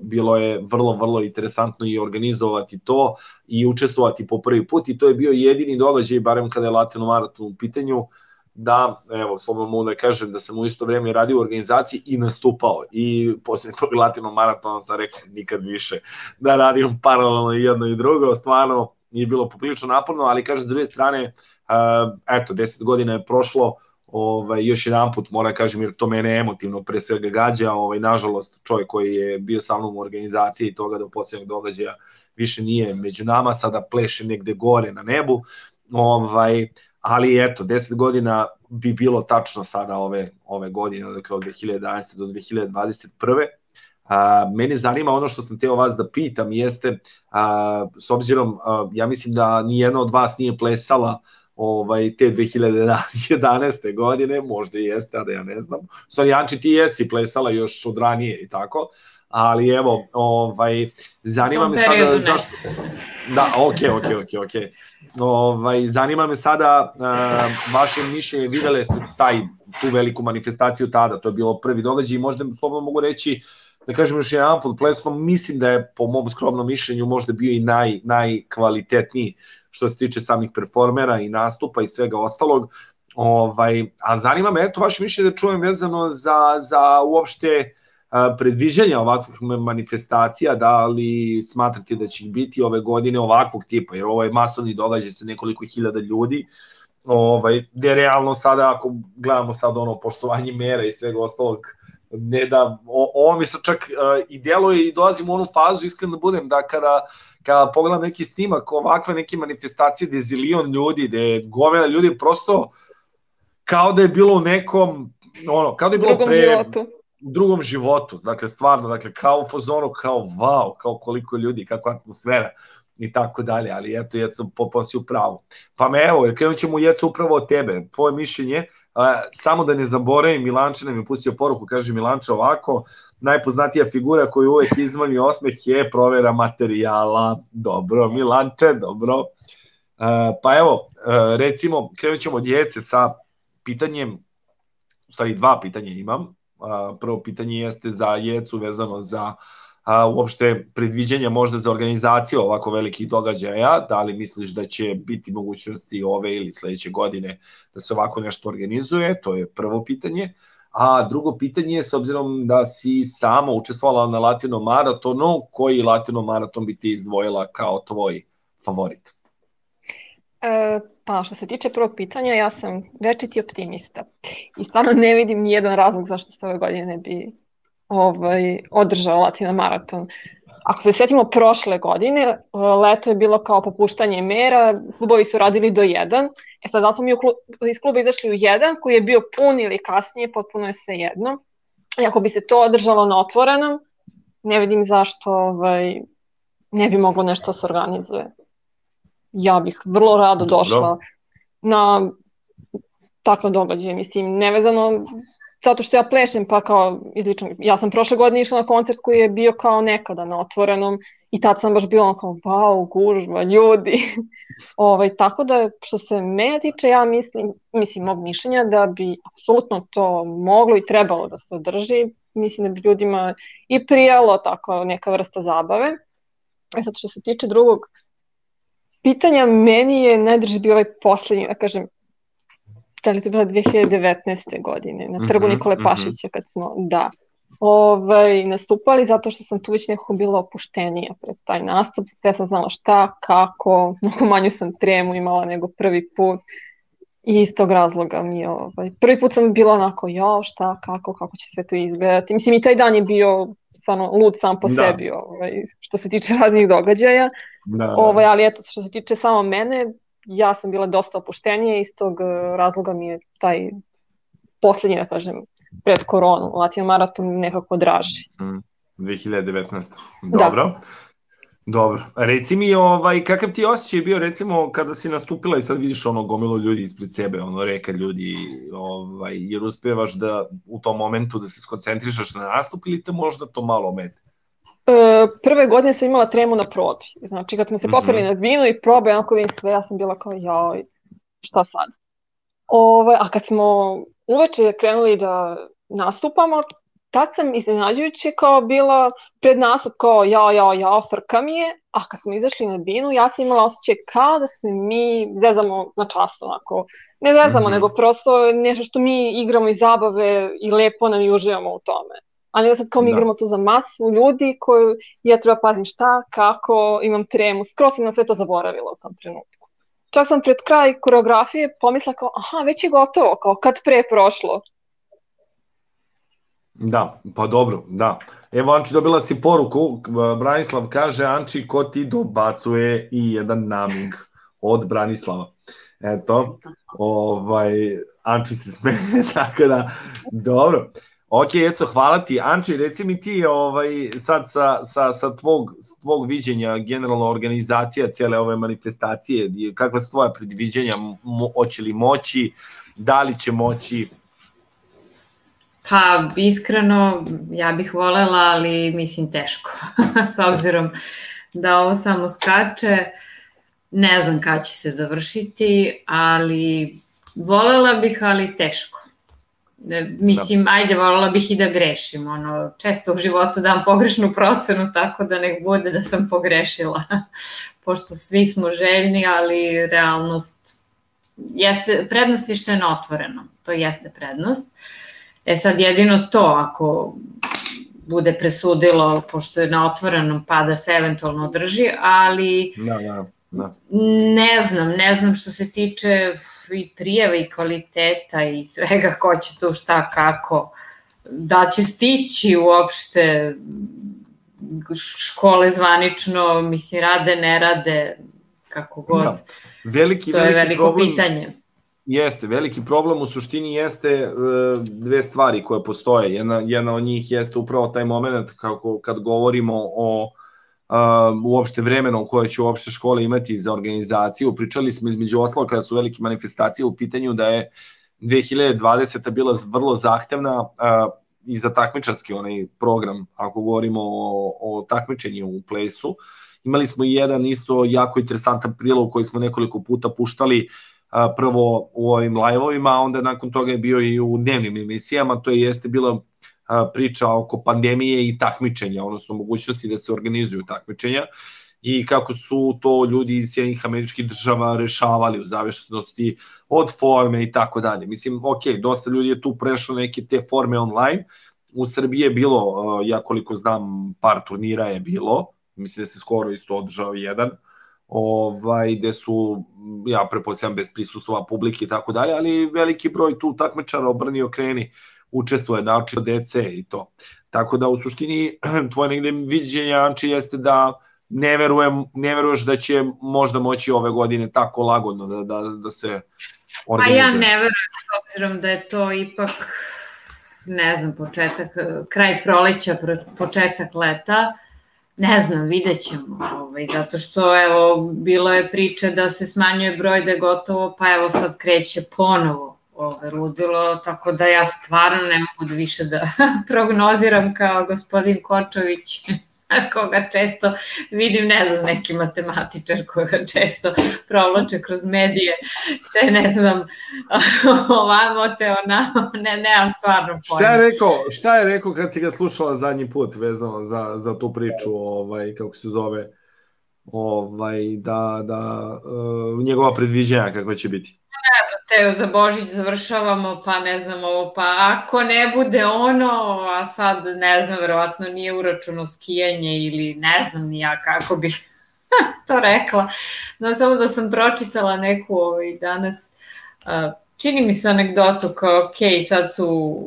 bilo je vrlo vrlo interesantno i organizovati to i učestvovati po prvi put i to je bio jedini događaj barem kada je Latino Maraton u pitanju da, evo, slobodno mogu da kažem da sam u isto vreme radio u organizaciji i nastupao. I posljednje tog Latino maratona sam rekao nikad više da radim paralelno jedno i drugo, stvarno nije bilo poprilično naporno, ali kažem, s druge strane, eto, 10 godina je prošlo, ovaj, još jedan put mora kažem, jer to mene emotivno pre svega gađa, ovaj, nažalost, čovjek koji je bio sa mnom u organizaciji i toga do posljednog događaja više nije među nama, sada pleše negde gore na nebu, ovaj, ali eto, 10 godina bi bilo tačno sada ove, ove godine, dakle od 2011. do 2021. A, mene zanima ono što sam teo vas da pitam jeste, a, s obzirom, a, ja mislim da ni jedna od vas nije plesala ovaj, te 2011. godine, možda i jeste, a da ja ne znam. Stvari, Janči, ti jesi plesala još od ranije i tako, ali evo, ovaj, zanima me sada zašto... Da, ok, ok, ok, ok. Ovaj, zanima me sada uh, vaše mišljenje, videle ste taj, tu veliku manifestaciju tada, to je bilo prvi događaj i možda slobodno mogu reći da kažem još jedan put pleskom, mislim da je po mom skromnom mišljenju možda bio i naj, najkvalitetniji što se tiče samih performera i nastupa i svega ostalog. Ovaj, a zanima me, eto, vaše mišljenje da čujem vezano za, za uopšte uh, predviđanja ovakvih manifestacija, da li smatrate da će biti ove godine ovakvog tipa, jer ovo je masovni događaj sa nekoliko hiljada ljudi, ovaj, gde realno sada, ako gledamo sad ono poštovanje mera i svega ostalog, ne da, o, ovo mi se čak uh, i djeluje i dolazim u onu fazu, iskreno da budem, da kada, kada pogledam neki snimak, ovakve neke manifestacije gde je zilion ljudi, gde je gomela ljudi prosto kao da je bilo u nekom, ono, kao da je bilo
Drugom
pre,
životu
u drugom životu, dakle stvarno, dakle kao u fazonu, kao wow, kao koliko ljudi, kakva atmosfera i tako dalje, ali eto, Jeco, popao si u pravu. Pa me evo, krenut ćemo Jeco upravo od tebe, tvoje mišljenje, a, samo da ne zaboravim, Milanče nam je pustio poruku, kaže Milanče ovako, najpoznatija figura koju uvek izmani osmeh je provera materijala, dobro, Milanče, dobro. Pa evo, a, recimo, krenut ćemo od Jece sa pitanjem, u stvari dva pitanja imam, prvo pitanje jeste za Jecu vezano za a, uopšte predviđanja možda za organizaciju ovako velikih događaja, da li misliš da će biti mogućnosti ove ili sledeće godine da se ovako nešto organizuje, to je prvo pitanje. A drugo pitanje je, s obzirom da si sama učestvovala na Latino maratonu, koji Latino maraton bi ti izdvojila kao tvoj favorit?
E, Pa što se tiče prvog pitanja, ja sam večiti optimista i stvarno ne vidim ni jedan razlog zašto se ove godine ne bi ovaj, održao Latina maraton. Ako se setimo prošle godine, leto je bilo kao popuštanje mera, klubovi su radili do 1, e sad da smo mi klub, iz kluba izašli u 1, koji je bio pun ili kasnije, potpuno je sve jedno. I ako bi se to održalo na otvorenom, ne vidim zašto ovaj, ne bi moglo nešto se organizuje ja bih vrlo rado došla Dobro. na takva događaje, mislim, nevezano zato što ja plešem, pa kao izlično, ja sam prošle godine išla na koncert koji je bio kao nekada na otvorenom i tad sam baš bila kao, wow, gužva, ljudi. ovaj, tako da, što se me tiče, ja mislim, mislim, mog mišljenja da bi apsolutno to moglo i trebalo da se održi. Mislim da bi ljudima i prijalo tako neka vrsta zabave. E sad, što se tiče drugog pitanja meni je najdrži bio ovaj poslednji, da kažem, da li to bila 2019. godine, na trgu mm -hmm, Nikole Pašića kad smo, da, ovaj, nastupali zato što sam tu već nekako bila opuštenija pred taj nastup, sve sam znala šta, kako, mnogo manju sam tremu imala nego prvi put i iz tog razloga mi je, ovaj, prvi put sam bila onako, jo, šta, kako, kako će sve to izgledati, mislim i taj dan je bio stvarno lud sam po da. sebi, ovaj, što se tiče raznih događaja, Da, da. Ovaj, ali eto, što se tiče samo mene, ja sam bila dosta opuštenija i iz tog e, razloga mi je taj poslednji, da kažem, pred koronu, Latino maraton nekako draži.
Mm, 2019. Dobro. Da. Dobro. Reci mi, ovaj, kakav ti osjećaj bio, recimo, kada si nastupila i sad vidiš ono gomilo ljudi ispred sebe, ono reka ljudi, ovaj, jer uspevaš da u tom momentu da se skoncentrišaš na nastup ili te možda to malo omete?
E, prve godine sam imala tremu na probi. Znači, kad smo se popeli mm -hmm. na binu i probe, onako vidim sve, ja sam bila kao, joj, šta sad? Ove, a kad smo uveče krenuli da nastupamo, tad sam iznenađujuće kao bila pred nastup kao ja, ja, ja, frka mi je, a kad smo izašli na binu, ja sam imala osjećaj kao da se mi zezamo na čas, onako. Ne zezamo, mm -hmm. nego prosto nešto što mi igramo iz zabave i lepo nam i uživamo u tome. A ne da sad kao mi da. igramo tu za masu ljudi koju ja treba pazim šta, kako, imam tremu. Skoro sam na sve to zaboravila u tom trenutku. Čak sam pred kraj koreografije pomisla kao, aha, već je gotovo, kao kad pre prošlo.
Da, pa dobro, da. Evo, Anči, dobila si poruku, Branislav kaže, Anči, ko ti dobacuje i jedan namig od Branislava. Eto, ovaj, Anči se smeje, tako da, dobro. Ok, Eco, hvala ti. Anči, reci mi ti ovaj, sad sa, sa, sa tvog, tvog viđenja generalna organizacija cijele ove manifestacije, kakva su tvoja predviđenja, hoće li moći, da li će moći,
Pa, iskreno, ja bih volela, ali mislim teško. S obzirom da ovo samo skače, ne znam kada će se završiti, ali volela bih, ali teško. Mislim, da. ajde, volela bih i da grešim. Ono, često u životu dam pogrešnu procenu, tako da nek bude da sam pogrešila. Pošto svi smo željni, ali realnost jeste, prednost je što je na otvoreno. To jeste prednost. E sad jedino to, ako bude presudilo, pošto je na otvorenom pa da se eventualno održi, ali
da, da, da.
ne znam, ne znam što se tiče i prijeve i kvaliteta i svega ko će tu šta kako, da će stići uopšte škole zvanično, mislim, rade, ne rade, kako god. Da.
Veliki,
to
veliki
je veliko
problem.
pitanje
Jeste, veliki problem u suštini jeste e, dve stvari koje postoje. Jedna, jedna od njih jeste upravo taj moment kako kad govorimo o a, uopšte vremena u koje će uopšte škole imati za organizaciju. Pričali smo između oslo kada su velike manifestacije u pitanju da je 2020. bila vrlo zahtevna a, i za takmičarski onaj program, ako govorimo o, o takmičenju u plesu. Imali smo i jedan isto jako interesantan prilog koji smo nekoliko puta puštali uh, prvo u ovim live-ovima, a onda nakon toga je bio i u dnevnim emisijama, to je jeste bila priča oko pandemije i takmičenja, odnosno mogućnosti da se organizuju takmičenja i kako su to ljudi iz Sjednih američkih država rešavali u zavisnosti od forme i tako dalje. Mislim, ok, dosta ljudi je tu prešlo neke te forme online, u Srbiji je bilo, ja koliko znam, par turnira je bilo, mislim da se skoro isto održao jedan, ovaj, gde su, ja prepostavljam, bez prisustva publike i tako dalje, ali veliki broj tu takmičara obrni okreni učestvuje, znači od dece i to. Tako da u suštini tvoje negde viđenje, Anči, jeste da ne, verujem, ne veruješ da će možda moći ove godine tako lagodno da, da, da se
organizuje. Pa ja ne verujem, s obzirom da je to ipak ne znam, početak, kraj proleća, početak leta, Ne znam, vidjet ćemo, ovaj, zato što evo, bilo je priče da se smanjuje broj da je gotovo, pa evo sad kreće ponovo ove, ludilo, tako da ja stvarno ne mogu da više da prognoziram kao gospodin Kočović koga često vidim, ne znam, neki matematičar koga često provlače kroz medije, te ne znam, ovamo te onamo, ne, nemam stvarno pojma.
Šta je rekao, šta je rekao kad si ga slušala zadnji put vezano za, za tu priču, ovaj, kako se zove, ovaj, da, da, uh, njegova predviđenja kako će biti?
Ne znam, te za Božić završavamo, pa ne znam ovo, pa ako ne bude ono, a sad ne znam, verovatno nije uračuno skijanje ili ne znam ni ja kako bih to rekla. No, samo da sam pročitala neku ovaj, danas, čini mi se anegdotu kao, ok, sad su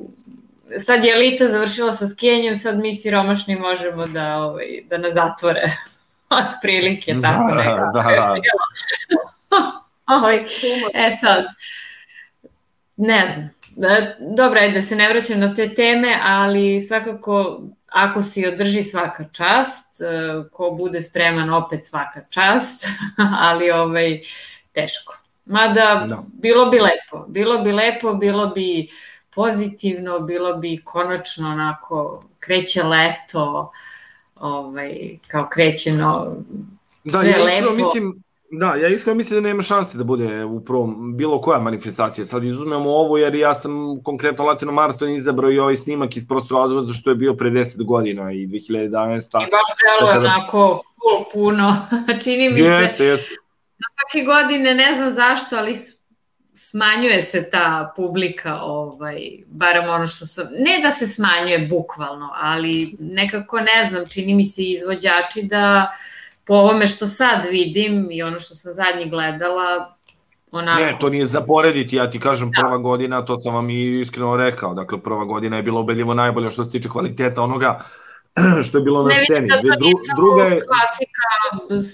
sad je elita završila sa skijanjem, sad mi siromašni možemo da, ovaj, da nas zatvore. Od prilike, tako
da. Da, da.
Ovaj, e sad, ne znam. Da, dobro je da se ne vraćam na te teme, ali svakako ako si održi svaka čast, e, ko bude spreman opet svaka čast, ali ovaj, teško. Mada
Da.
bilo bi lepo, bilo bi lepo, bilo bi pozitivno, bilo bi konačno onako kreće leto, ovaj, kao kreće no,
Da,
sve lepo.
mislim, da, ja iskreno mislim da nema šanse da bude u prvom bilo koja manifestacija. Sad izuzmemo ovo jer ja sam konkretno Latino Maraton izabrao i ovaj snimak iz prostog razloga zato što je bio pre 10 godina i 2011.
I baš
Sad kada-
onako full puno. Čini mi se,
Jeste, jeste.
da svake godine, ne znam zašto, ali smanjuje se ta publika, ovaj, barem ono što sam, ne da se smanjuje bukvalno, ali nekako ne znam, čini mi se izvođači da po ovome što sad vidim i ono što sam zadnji gledala, onako,
Ne, to nije zaporediti, ja ti kažem prva godina, to sam vam i iskreno rekao, dakle prva godina je bila ubedljivo najbolja što se tiče kvaliteta onoga što je bilo na
ne
sceni.
vidim da to
Dru-
nije samo
druga je,
klasika,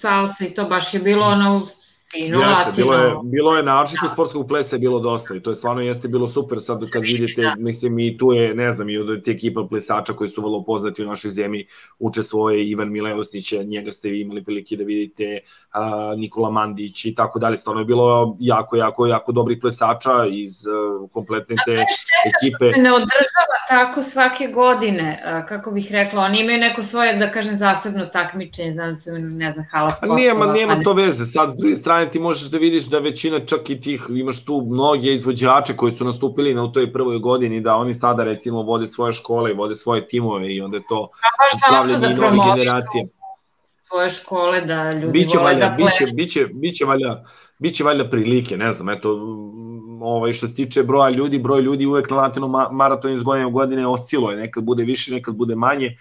salsa i to baš je bilo ono fino
Jeste,
latino.
bilo je, bilo je naročito sportskog plesa je bilo dosta i to je stvarno jeste bilo super sad kad vidite, mislim i tu je, ne znam, i od te ekipa plesača koji su vrlo poznati u našoj zemlji, uče svoje Ivan Mileostić, njega ste vi imali prilike da vidite, a, Nikola Mandić i tako dalje, stvarno je bilo jako, jako, jako dobrih plesača iz uh, kompletne te ekipe.
se ne održava tako svake godine, a, kako bih rekla, oni imaju neko svoje, da kažem, zasebno takmičenje, znam da su ne znam, hala
A
sportova.
nema, nema
pa
to veze, sad s druge strane ti možeš da vidiš da većina čak i tih, imaš tu mnoge izvođače koji su nastupili na u toj prvoj godini, da oni sada recimo vode svoje škole, vode svoje timove i onda je to pravljanje
da
i nove generacije.
svoje škole, da ljudi
Biće
vole
valjda,
da
biće,
plešu.
biće, biće valjda, biće valjda prilike, ne znam, eto, ovaj, što se tiče broja ljudi, broj ljudi uvek na latino ma- maratonu iz godine u godine osciluje, nekad bude više, nekad bude manje,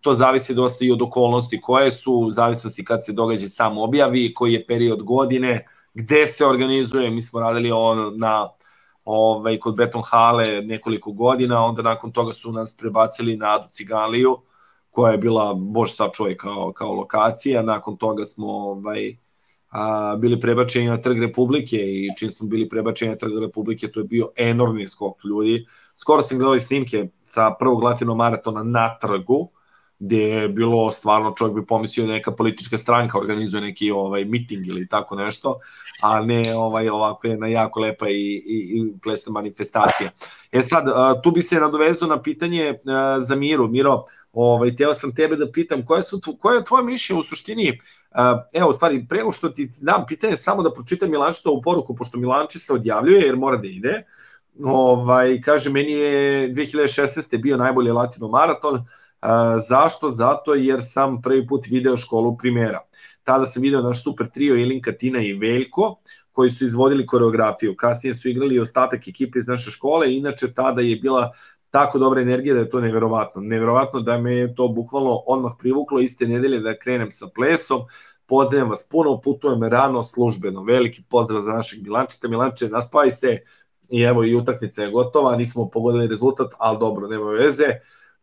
to zavisi dosta i od okolnosti koje su, u zavisnosti kad se događaj sam objavi, koji je period godine, gde se organizuje, mi smo radili ovo na ovaj, kod Beton Hale nekoliko godina, onda nakon toga su nas prebacili na Adu Cigaliju, koja je bila, bož sačuvaj, kao, kao lokacija, nakon toga smo ovaj, a, bili prebačeni na Trg Republike i čim smo bili prebačeni na Trg Republike, to je bio enormni skok ljudi. Skoro sam gledao i snimke sa prvog latino maratona na trgu, gde je bilo stvarno čovjek bi pomislio da neka politička stranka organizuje neki ovaj miting ili tako nešto, a ne ovaj ovako jedna jako lepa i, i, i plesna manifestacija. E sad, tu bi se nadovezao na pitanje a, za Miru. Miro, ovaj, teo sam tebe da pitam, koje, su koje je tvoje mišljenje u suštini Uh, evo, stvari, pre što ti dam pitanje, samo da pročitam Milančetovu poruku, pošto Milanče se odjavljuje jer mora da ide. Ovaj, kaže, meni je 2016. bio najbolji latino maraton. Uh, zašto? Zato jer sam prvi put video školu primjera. Tada sam video naš super trio Ilinka, Tina i Veljko, koji su izvodili koreografiju. Kasnije su igrali i ostatak ekipe iz naše škole, inače tada je bila tako dobra energija da je to neverovatno. Neverovatno da me je to bukvalno odmah privuklo iste nedelje da krenem sa plesom. Pozdravljam vas puno, putujem rano službeno. Veliki pozdrav za našeg Milančeta. Milanče, naspavaj se i evo i utakmica je gotova, nismo pogodili rezultat, ali dobro, nema veze.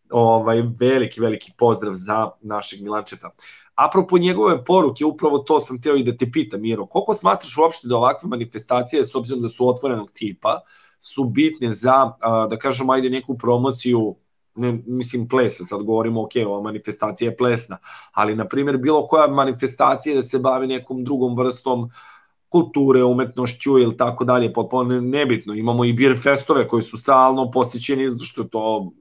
Ovaj, veliki, veliki pozdrav za našeg Milančeta. Apropo njegove poruke, upravo to sam teo i da te pitam, Miro, koliko smatraš uopšte da ovakve manifestacije, s obzirom da su otvorenog tipa, su bitne za, da kažemo, ajde neku promociju ne, mislim plesa, sad govorimo ok, ova manifestacija je plesna, ali na primjer bilo koja manifestacija da se bavi nekom drugom vrstom kulture, umetnošću ili tako dalje, potpuno nebitno. Imamo i beer festove koji su stalno posjećeni, što to,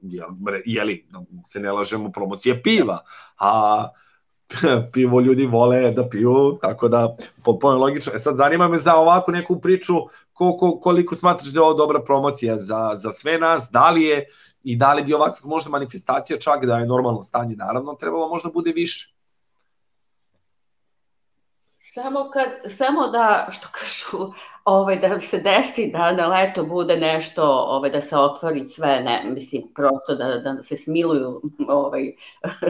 jeli, da se ne lažemo, promocija piva, a pivo ljudi vole da piju, tako da potpuno logično. E sad zanima me za ovakvu neku priču koliko, koliko smatraš da je ovo dobra promocija za, za sve nas, da li je i da li bi ovakvih možda manifestacija čak da je normalno stanje, naravno trebalo možda bude više.
Samo, kad, samo da, što kažu, ovaj, da se desi da na leto bude nešto, ovaj, da se otvori sve, ne, mislim, prosto da, da se smiluju ovaj,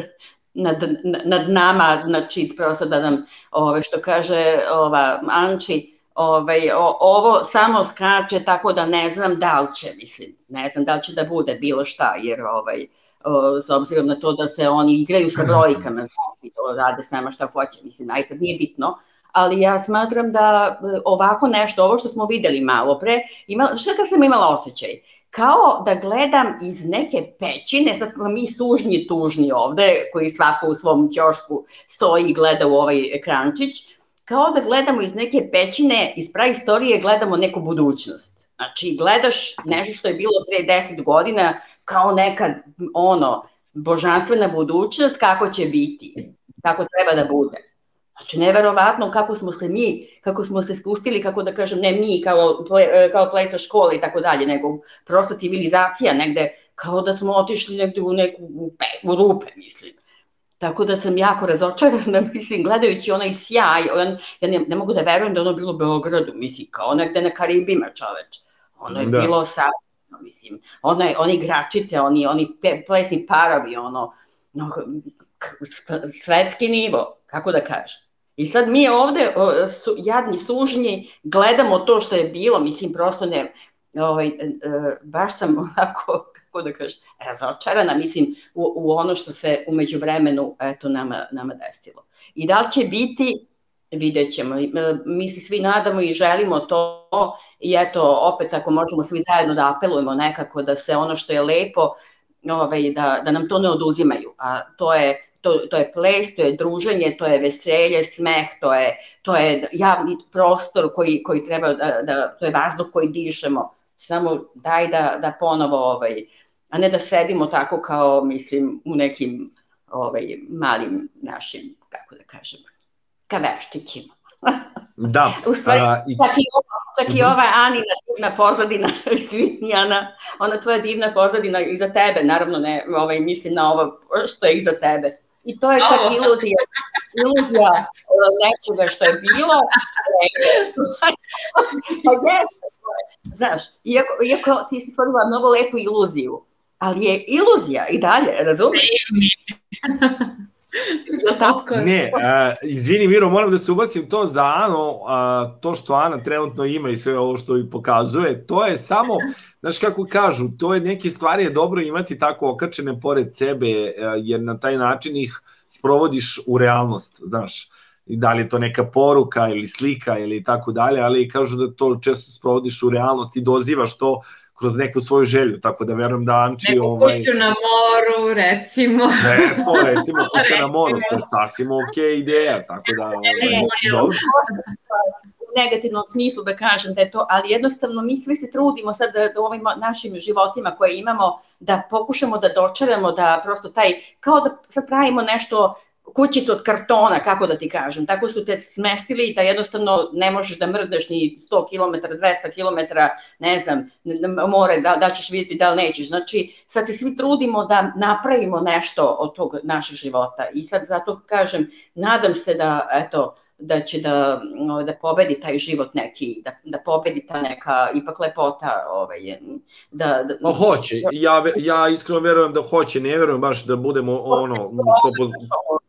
nad, nad nama, znači prosto da nam, ovaj, što kaže ova Anči, ovaj, o, ovo samo skače tako da ne znam da li će, mislim, ne znam da li će da bude bilo šta, jer ovaj, o, s obzirom na to da se oni igraju sa brojkama, znači, to rade s nama šta hoće, mislim, najkad nije bitno, ali ja smatram da e, ovako nešto, ovo što smo videli malo pre, ima, šta kad sam imala osjećaj? Kao da gledam iz neke pećine, sad mi sužnji tužni ovde, koji svako u svom ćošku stoji i gleda u ovaj ekrančić, kao da gledamo iz neke pećine, iz praistorije gledamo neku budućnost. Znači, gledaš nešto što je bilo pre 10 godina, kao neka, ono, božanstvena budućnost, kako će biti, kako treba da bude. Znači, neverovatno kako smo se mi, kako smo se spustili, kako da kažem, ne mi kao, ple, kao pleca škole i tako dalje, nego prosto civilizacija negde, kao da smo otišli negde u neku u, pe, u rupe, mislim. Tako da sam jako razočarana, mislim, gledajući onaj sjaj, on, ja ne, ne mogu da verujem da ono bilo u Beogradu, mislim, kao negde na Karibima čoveč. Ono je da. bilo sa, mislim, ono, oni igračice, oni, oni pe, plesni parovi, ono, no, svetski nivo, kako da kažem. I sad mi ovde, su, jadni sužnji, gledamo to što je bilo, mislim, prosto ne, ovaj, e, baš sam onako, kako da kažem, razočarana, mislim, u, u ono što se umeđu vremenu, eto, nama, nama desilo. I da li će biti, vidjet ćemo. E, mi se svi nadamo i želimo to i eto, opet ako možemo svi zajedno da apelujemo nekako da se ono što je lepo, ovaj, da, da nam to ne oduzimaju, a to je to, to je ples, to je druženje, to je veselje, smeh, to je, to je javni prostor koji, koji treba da, da, to je vazduh koji dišemo, samo daj da, da ponovo, ovaj, a ne da sedimo tako kao, mislim, u nekim ovaj, malim našim, kako da kažem, kaveščićima.
Da.
U stvari, a, i... čak, i ova, čak i ova Anina divna pozadina, izvini Ana, ona tvoja divna pozadina iza tebe, naravno ne, ovaj, mislim na ovo što je iza tebe I to je čak iluzija, iluzija nečega što je bilo. pa jeste, znaš, iako, iako ti si stvorila mnogo lepu iluziju, ali je iluzija i dalje, razumiješ?
Ne, a, izvini Miro, moram da se ubacim to za Ano, a, to što Ana trenutno ima i sve ovo što i pokazuje, to je samo, znaš kako kažu, to je neke stvari je dobro imati tako okačene pored sebe, a, jer na taj način ih sprovodiš u realnost, znaš, i da li je to neka poruka ili slika ili tako dalje, ali kažu da to često sprovodiš u realnost i dozivaš to kroz neku svoju želju, tako da verujem da Anči...
Neku ovaj... kuću na moru, recimo.
Ne, to recimo kuća na moru, to je sasvim ok ideja, tako da... Ovaj, dobro
u negativnom smislu da kažem da je to, ali jednostavno mi svi se trudimo sad da, da ovim našim životima koje imamo, da pokušamo da dočaramo, da prosto taj, kao da sad pravimo nešto kućicu od kartona, kako da ti kažem, tako su te smestili da jednostavno ne možeš da mrdneš ni 100 km, 200 km, ne znam, na more, da, da ćeš vidjeti da li nećeš. Znači, sad se svi trudimo da napravimo nešto od tog našeg života i sad zato kažem, nadam se da, eto, da će da, da pobedi taj život neki, da, da pobedi ta neka ipak lepota. Ovaj, da, da,
Ma hoće, ja, ja iskreno verujem da hoće, ne verujem baš da budemo ono, 100%,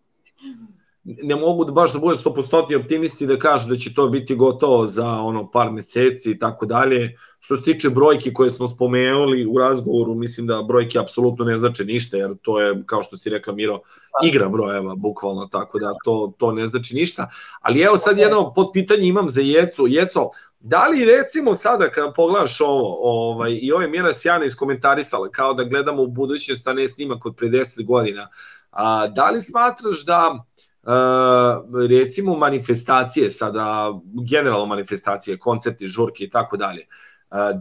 ne mogu da baš da bude 100% optimisti da kažu da će to biti gotovo za ono par meseci i tako dalje. Što se tiče brojki koje smo spomenuli u razgovoru, mislim da brojke apsolutno ne znače ništa, jer to je, kao što si rekla Miro, igra brojeva, bukvalno, tako da to, to ne znači ništa. Ali evo sad jedno pod pitanje imam za Jecu. Jeco, da li recimo sada kada pogledaš ovo, ovaj, i ove Mira Sjana iskomentarisala, kao da gledamo u budućnost, a ne snimak od pre 10 godina, a, da li smatraš da Uh, recimo manifestacije sada, generalno manifestacije, koncerti, žurke i tako dalje,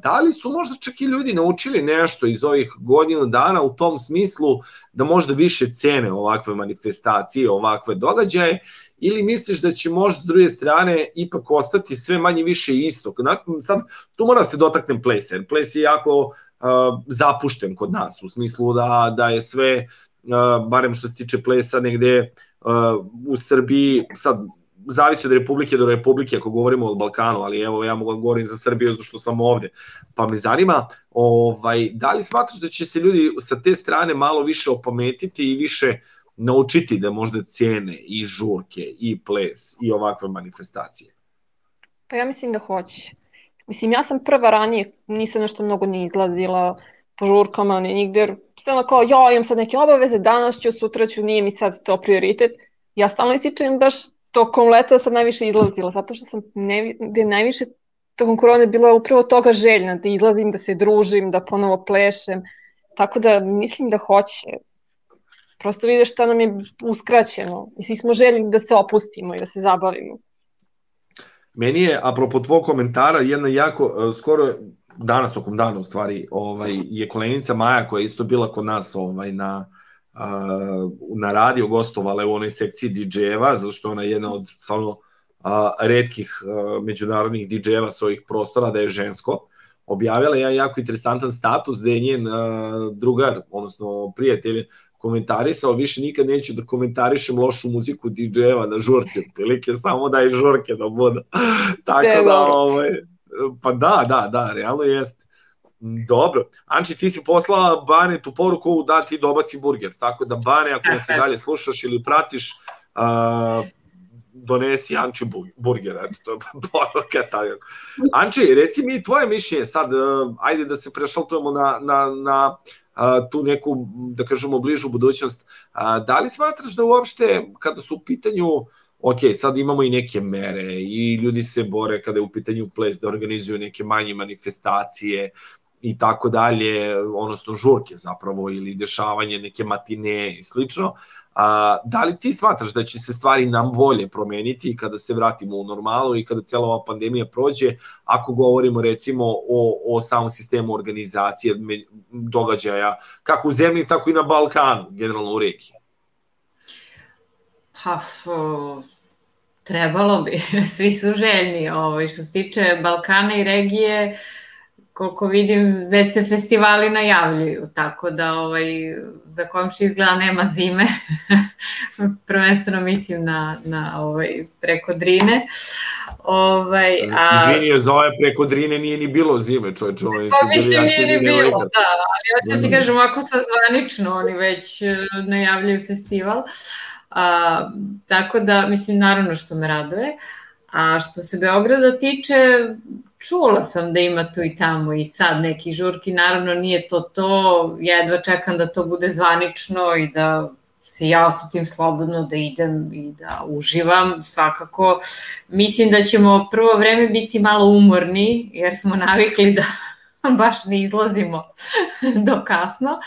da li su možda čak i ljudi naučili nešto iz ovih godinu dana u tom smislu da možda više cene ovakve manifestacije, ovakve događaje, ili misliš da će možda s druge strane ipak ostati sve manje više isto? Sad, tu mora da se dotaknem plesa, jer ples je jako uh, zapušten kod nas, u smislu da, da je sve, uh, barem što se tiče plesa, negde u Srbiji, sad zavisi od republike do republike ako govorimo o Balkanu, ali evo ja mogu da govorim za Srbiju zato što sam ovde. Pa me zanima, ovaj, da li smatraš da će se ljudi sa te strane malo više opametiti i više naučiti da možda cene i žurke i ples i ovakve manifestacije?
Pa ja mislim da hoće. Mislim, ja sam prva ranije, nisam nešto mnogo ni izlazila po žurkama, ni nigde, sve kao, ja imam sad neke obaveze, danas ću, sutra ću, nije mi sad to prioritet. Ja stalno ističem baš tokom leta sam najviše izlazila, zato što sam ne, gde najviše tokom korone bila upravo toga željna, da izlazim, da se družim, da ponovo plešem, tako da mislim da hoće. Prosto vidiš šta nam je uskraćeno i svi smo željni da se opustimo i da se zabavimo.
Meni je, apropo tvog komentara, jedna jako, e, skoro danas tokom dana u stvari, ovaj, je kolenica Maja koja je isto bila kod nas ovaj, na, uh, na radio gostovala u onoj sekciji DJ-eva, zato što ona je jedna od stvarno uh, redkih uh, međunarodnih DJ-eva s ovih prostora da je žensko. Objavila je jako interesantan status da je njen uh, drugar, odnosno prijatelj, komentarisao, više nikad neću da komentarišem lošu muziku DJ-eva na žurci, otprilike samo da je žurke da bude. Tako da, ovaj, pa da, da, da, realno jeste. Dobro. Anči, ti si poslala Bane tu poruku da ti dobaci burger. Tako da, Bane, ako nas i dalje slušaš ili pratiš, uh, donesi Anči burger. Eto, to je poruka. Tako. Anči, reci mi tvoje mišljenje sad, uh, ajde da se prešaltujemo na, na, na uh, tu neku, da kažemo, bližu budućnost. Uh, da li smatraš da uopšte, kada su u pitanju ok, sad imamo i neke mere i ljudi se bore kada je u pitanju ples da organizuju neke manje manifestacije, i tako dalje, odnosno žurke zapravo ili dešavanje neke matine i slično. A, da li ti smatraš da će se stvari nam bolje promeniti kada se vratimo u normalu i kada cela ova pandemija prođe, ako govorimo recimo o, o samom sistemu organizacije događaja, kako u zemlji, tako i na Balkanu, generalno u regiji?
Pa, trebalo bi, svi su željni. Ovaj, što se tiče Balkana i regije, uh, koliko vidim, već se festivali najavljuju, tako da ovaj, za komši izgleda nema zime, prvenstveno mislim na, na ovaj, preko Drine.
Ovaj, a... Izvini, za ove preko Drine nije ni bilo zime, čovječ. Ovaj,
pa mislim nije ni bilo, da, ali ja ti mm. kažem, ako sa zvanično, oni već eh, najavljaju festival. A, tako da, mislim, naravno što me raduje. A što se Beograda tiče, čula sam da ima tu i tamo i sad neki žurki, naravno nije to to, jedva čekam da to bude zvanično i da se ja osetim slobodno da idem i da uživam, svakako. Mislim da ćemo prvo vreme biti malo umorni, jer smo navikli da baš ne izlazimo do kasno,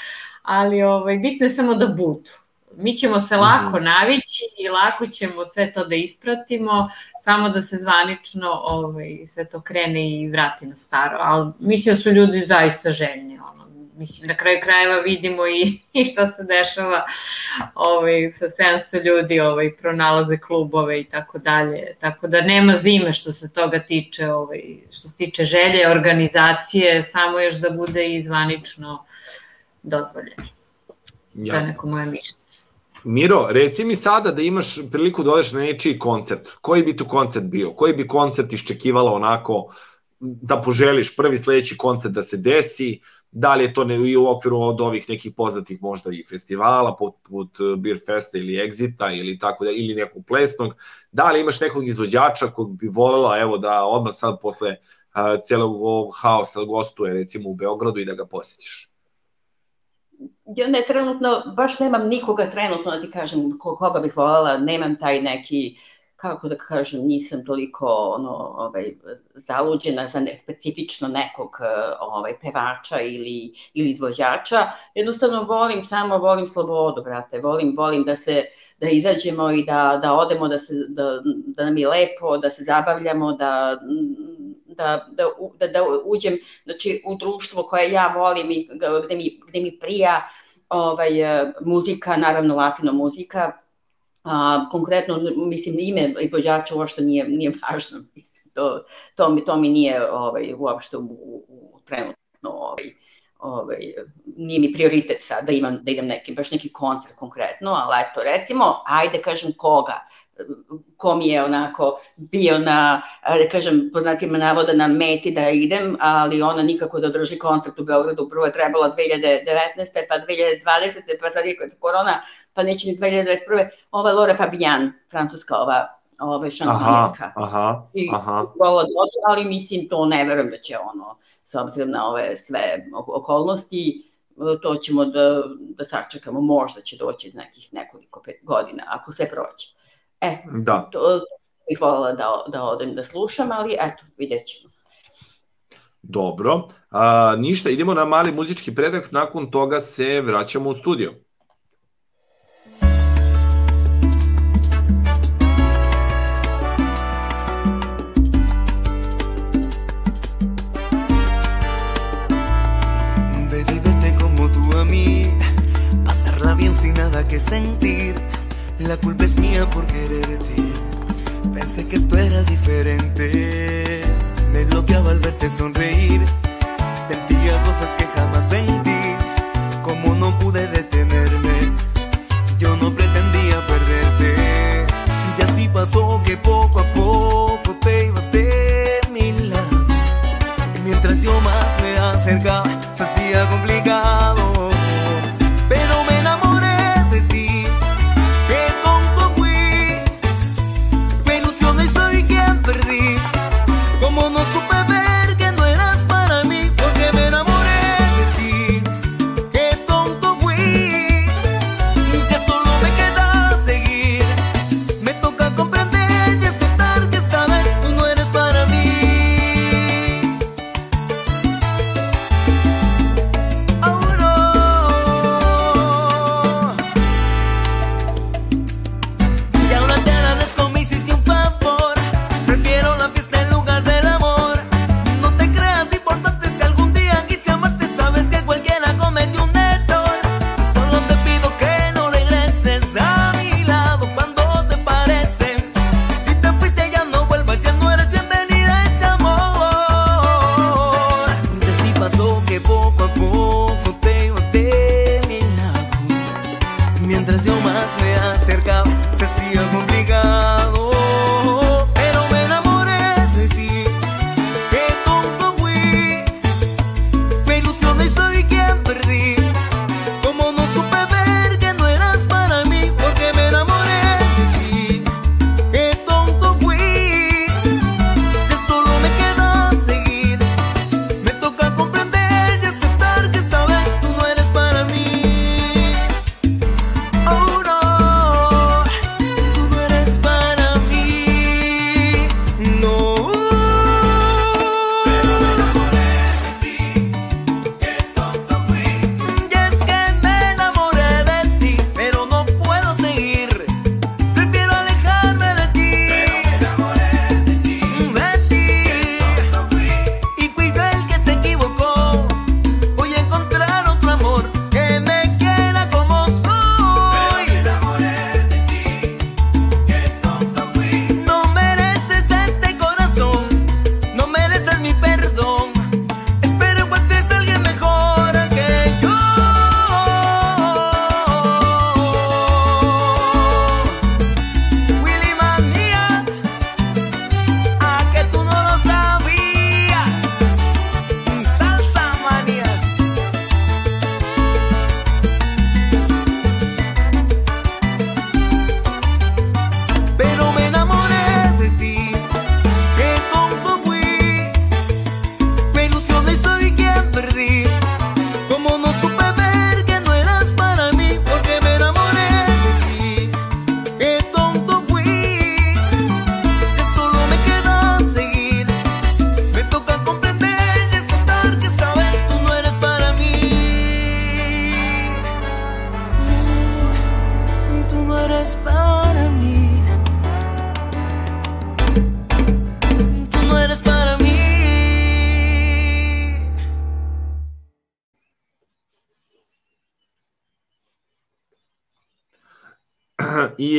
ali ovaj, bitno je samo da budu mi ćemo se lako mhm. navići i lako ćemo sve to da ispratimo, samo da se zvanično ovaj, sve to krene i vrati na staro. Ali mislim da su ljudi zaista željni. Ono. Mislim, na kraju krajeva vidimo i, i šta se dešava ovaj, sa 700 ljudi, ovaj, pronalaze klubove i tako dalje. Tako da nema zime što se toga tiče, ovaj, što se tiče želje, organizacije, samo još da bude i zvanično dozvoljeno. Jasno. To je neko moje mišljenje.
Miro, reci mi sada da imaš priliku da odeš na nečiji koncert. Koji bi tu koncert bio? Koji bi koncert iščekivala onako da poželiš prvi sledeći koncert da se desi? Da li je to ne, i u okviru od ovih nekih poznatih možda i festivala, poput Beer Festa ili Exita ili tako da, ili nekog plesnog. Da li imaš nekog izvođača kog bi volela evo da odmah sad posle uh, celog ovog haosa gostuje recimo u Beogradu i da ga posetiš?
Ja ne trenutno, baš nemam nikoga trenutno da ti kažem koga bih voljela, nemam taj neki, kako da kažem, nisam toliko ono, ovaj, zaluđena za ne, specifično nekog ovaj, pevača ili, ili izvođača. Jednostavno volim, samo volim slobodu, brate, volim, volim da se da izađemo i da, da odemo, da, se, da, da nam je lepo, da se zabavljamo, da da, da, da, da uđem znači, u društvo koje ja volim i gde mi, gde mi prija ovaj, e, muzika, naravno latino muzika, a, konkretno, mislim, ime izvođača uopšte nije, nije važno, to, to, mi, to mi nije ovaj, uopšte u, u, trenutno ovaj, ovaj, nije mi prioritet sad da imam da idem neki baš neki koncert konkretno, ali eto recimo ajde kažem koga ko mi je onako bio na, da kažem, poznatima navoda na meti da idem, ali ona nikako da drži koncert u Beogradu, prvo je trebala 2019. pa 2020. pa sad je korona, pa neće ni 2021. Ova Laura Fabian, francuska ova ova šansonjerka.
Aha, aha,
I,
aha.
ali mislim to ne verujem da će ono, s obzirom na ove sve okolnosti, to ćemo da, da sačekamo, možda će doći iz nekih nekoliko pet godina, ako sve prođe. E,
Da.
to, to bih voljela da, da odem da slušam, ali eto, vidjet ćemo.
Dobro. A, ništa, idemo na mali muzički predah, nakon toga se vraćamo u studio.
Verte como tú a mí, pasarla bien sin nada que sentir. La culpa es mía por quererte. Pensé que esto era diferente. Me bloqueaba al verte sonreír. Sentía cosas que jamás sentí. Como no pude detenerme, yo no pretendía perderte. Y así pasó que poco a poco te ibas de mi lado. Mientras yo más me acercaba, se hacía complicado.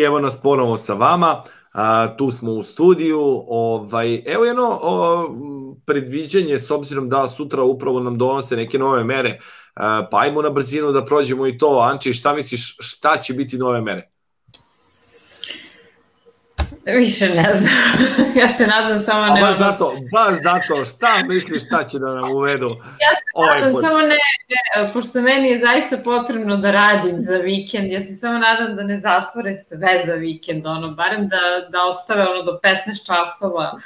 Evo nas ponovo sa vama. A, tu smo u studiju. Ovaj, evo jedno o, predviđanje s obzirom da sutra upravo nam donose neke nove mere. A, pa ajmo na brzinu da prođemo i to. Anči, šta misliš, šta će biti nove mere?
Više ne znam. ja se nadam samo
A
ne...
baš zato, baš zato, šta misliš šta će da nam uvedu
Ja se
ovaj
nadam,
put?
samo ne, ne, pošto meni je zaista potrebno da radim za vikend, ja se samo nadam da ne zatvore sve za vikend, ono, barem da, da ostave ono do 15 časova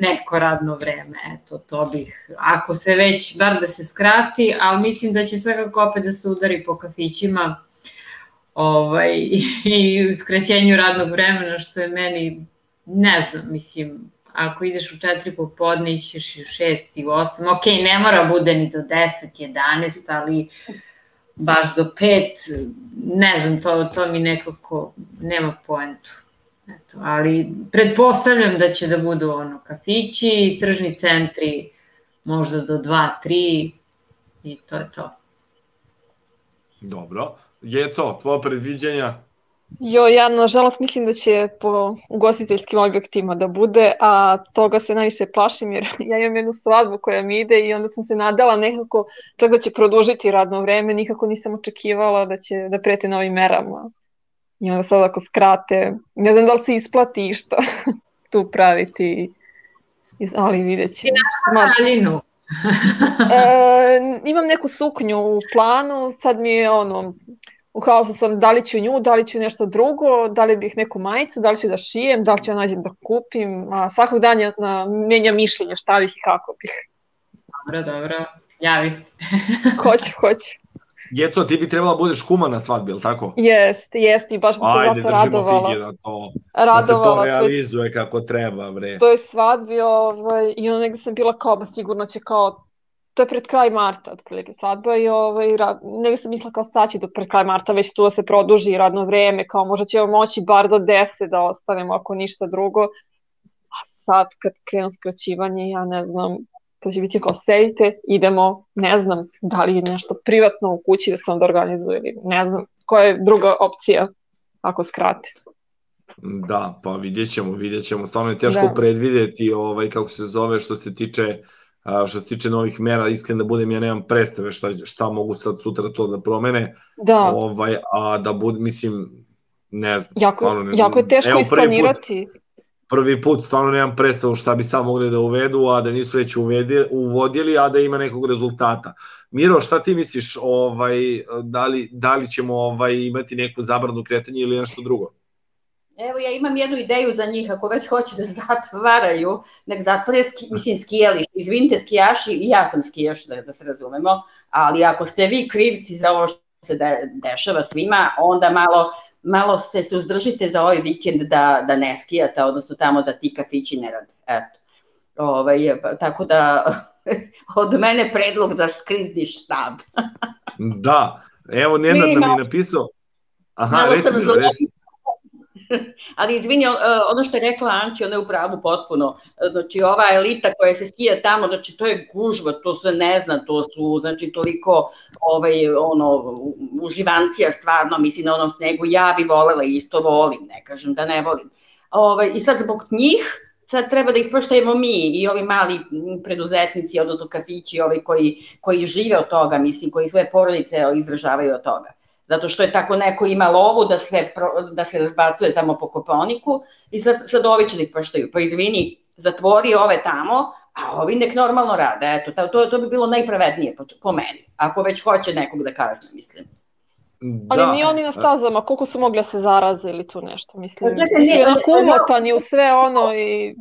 neko radno vreme, eto, to bih, ako se već, bar da se skrati, ali mislim da će svakako opet da se udari po kafićima, ovaj, i skraćenju radnog vremena, što je meni, ne znam, mislim, ako ideš u 4 popodne, ićeš i u 6 i u 8, ok, ne mora bude ni do 10, 11, ali baš do 5, ne znam, to, to mi nekako nema poentu. Eto, ali pretpostavljam da će da budu ono kafići, tržni centri, možda do 2, 3 i to je to.
Dobro. Jeco, tvoja predviđanja?
Jo, ja nažalost mislim da će po ugostiteljskim objektima da bude, a toga se najviše plašim jer ja imam jednu svadbu koja mi ide i onda sam se nadala nekako čak da će produžiti radno vreme, nikako nisam očekivala da će da prete novim merama. I onda sad ako skrate, ne znam da li se isplati išta tu praviti, ali vidjet ćemo.
Ti našla daljinu.
e, imam neku suknju u planu, sad mi je ono, u haosu sam da li ću nju, da li ću nešto drugo, da li bih neku majicu, da li ću da šijem, da li ću ja nađem da kupim, a svakog dana na, menja mišljenje šta bih i kako bih.
Dobro, dobro, javi se.
hoću, hoću.
Jeco, ti bi trebala budeš kuma na svadbi, ili tako?
Jest, jest i baš sam se
Ajde,
zato
držimo
radovala.
fige da to,
Radovala,
da se to
to je-
realizuje kako treba, bre.
To je svadbi ovaj, i onda negde sam bila kao, ba sigurno će kao, to je pred kraj marta, otprilike svadba i ovaj, ra, negde sam mislila kao staći do pred kraj marta, već tu da se produži radno vreme, kao možda ćemo moći bar do 10 da ostanemo ako ništa drugo. A sad kad krenu skraćivanje, ja ne znam, to će biti kao sedite, idemo, ne znam, da li je nešto privatno u kući da se onda organizuje ili ne znam, koja je druga opcija ako skrate.
Da, pa vidjet ćemo, vidjet ćemo. Stvarno je teško
Da.
predvideti ovaj, kako se zove što se tiče a, što se tiče novih mera, iskren da budem, ja nemam predstave šta, šta mogu sad sutra to da promene,
Da.
ovaj, a da bud, mislim, ne znam.
Jako,
stvarno ne,
jako je teško
evo, prvi put,
isplanirati.
prvi put stvarno nemam predstavu šta bi sad mogli da uvedu, a da nisu već uvedi, uvodili, a da ima nekog rezultata. Miro, šta ti misliš, ovaj, da, li, da li ćemo ovaj, imati neku zabranu kretanja ili nešto drugo?
Evo ja imam jednu ideju za njih, ako već hoće da zatvaraju, nek zatvore, ski, mislim skijalište, izvinite skijaši, i ja sam skijaš da, da se razumemo, ali ako ste vi krivci za ovo što se de, dešava svima, onda malo, malo se suzdržite za ovaj vikend da, da ne skijate, odnosno tamo da ti kafići ne rade. Eto. Ovaj, tako da od mene predlog za skrizni štab.
Da, evo Nenad
Mi
nam je napisao, aha, reci
zla-
reci.
Ali izvini, o- ono što je rekla Anči, ona je u pravu potpuno. Znači ova elita koja se skija tamo, znači to je gužva, to se ne zna, to su znači toliko ovaj ono uživancija stvarno, mislim na onom snegu. Ja bi volela isto volim, ne kažem da ne volim. Ovaj i sad zbog njih sad treba da ispoštujemo mi i ovi mali preduzetnici, odnosno kafići, ovi koji, koji žive od toga, mislim, koji svoje porodice izdržavaju od toga zato što je tako neko ima lovu da se, pro, da se razbacuje tamo po koponiku i sad, sad ovi će da ih paštaju. Pa izvini, zatvori ove tamo, a ovi nek normalno rade. Eto, to, to, to bi bilo najpravednije po, po meni. Ako već hoće nekog da kazne, mislim.
Ali
Da.
ni oni na stazama, koliko su mogli da se zaraze ili tu nešto, mislim.
Čekaj,
onako
ne, ne.
umotani u sve ono i...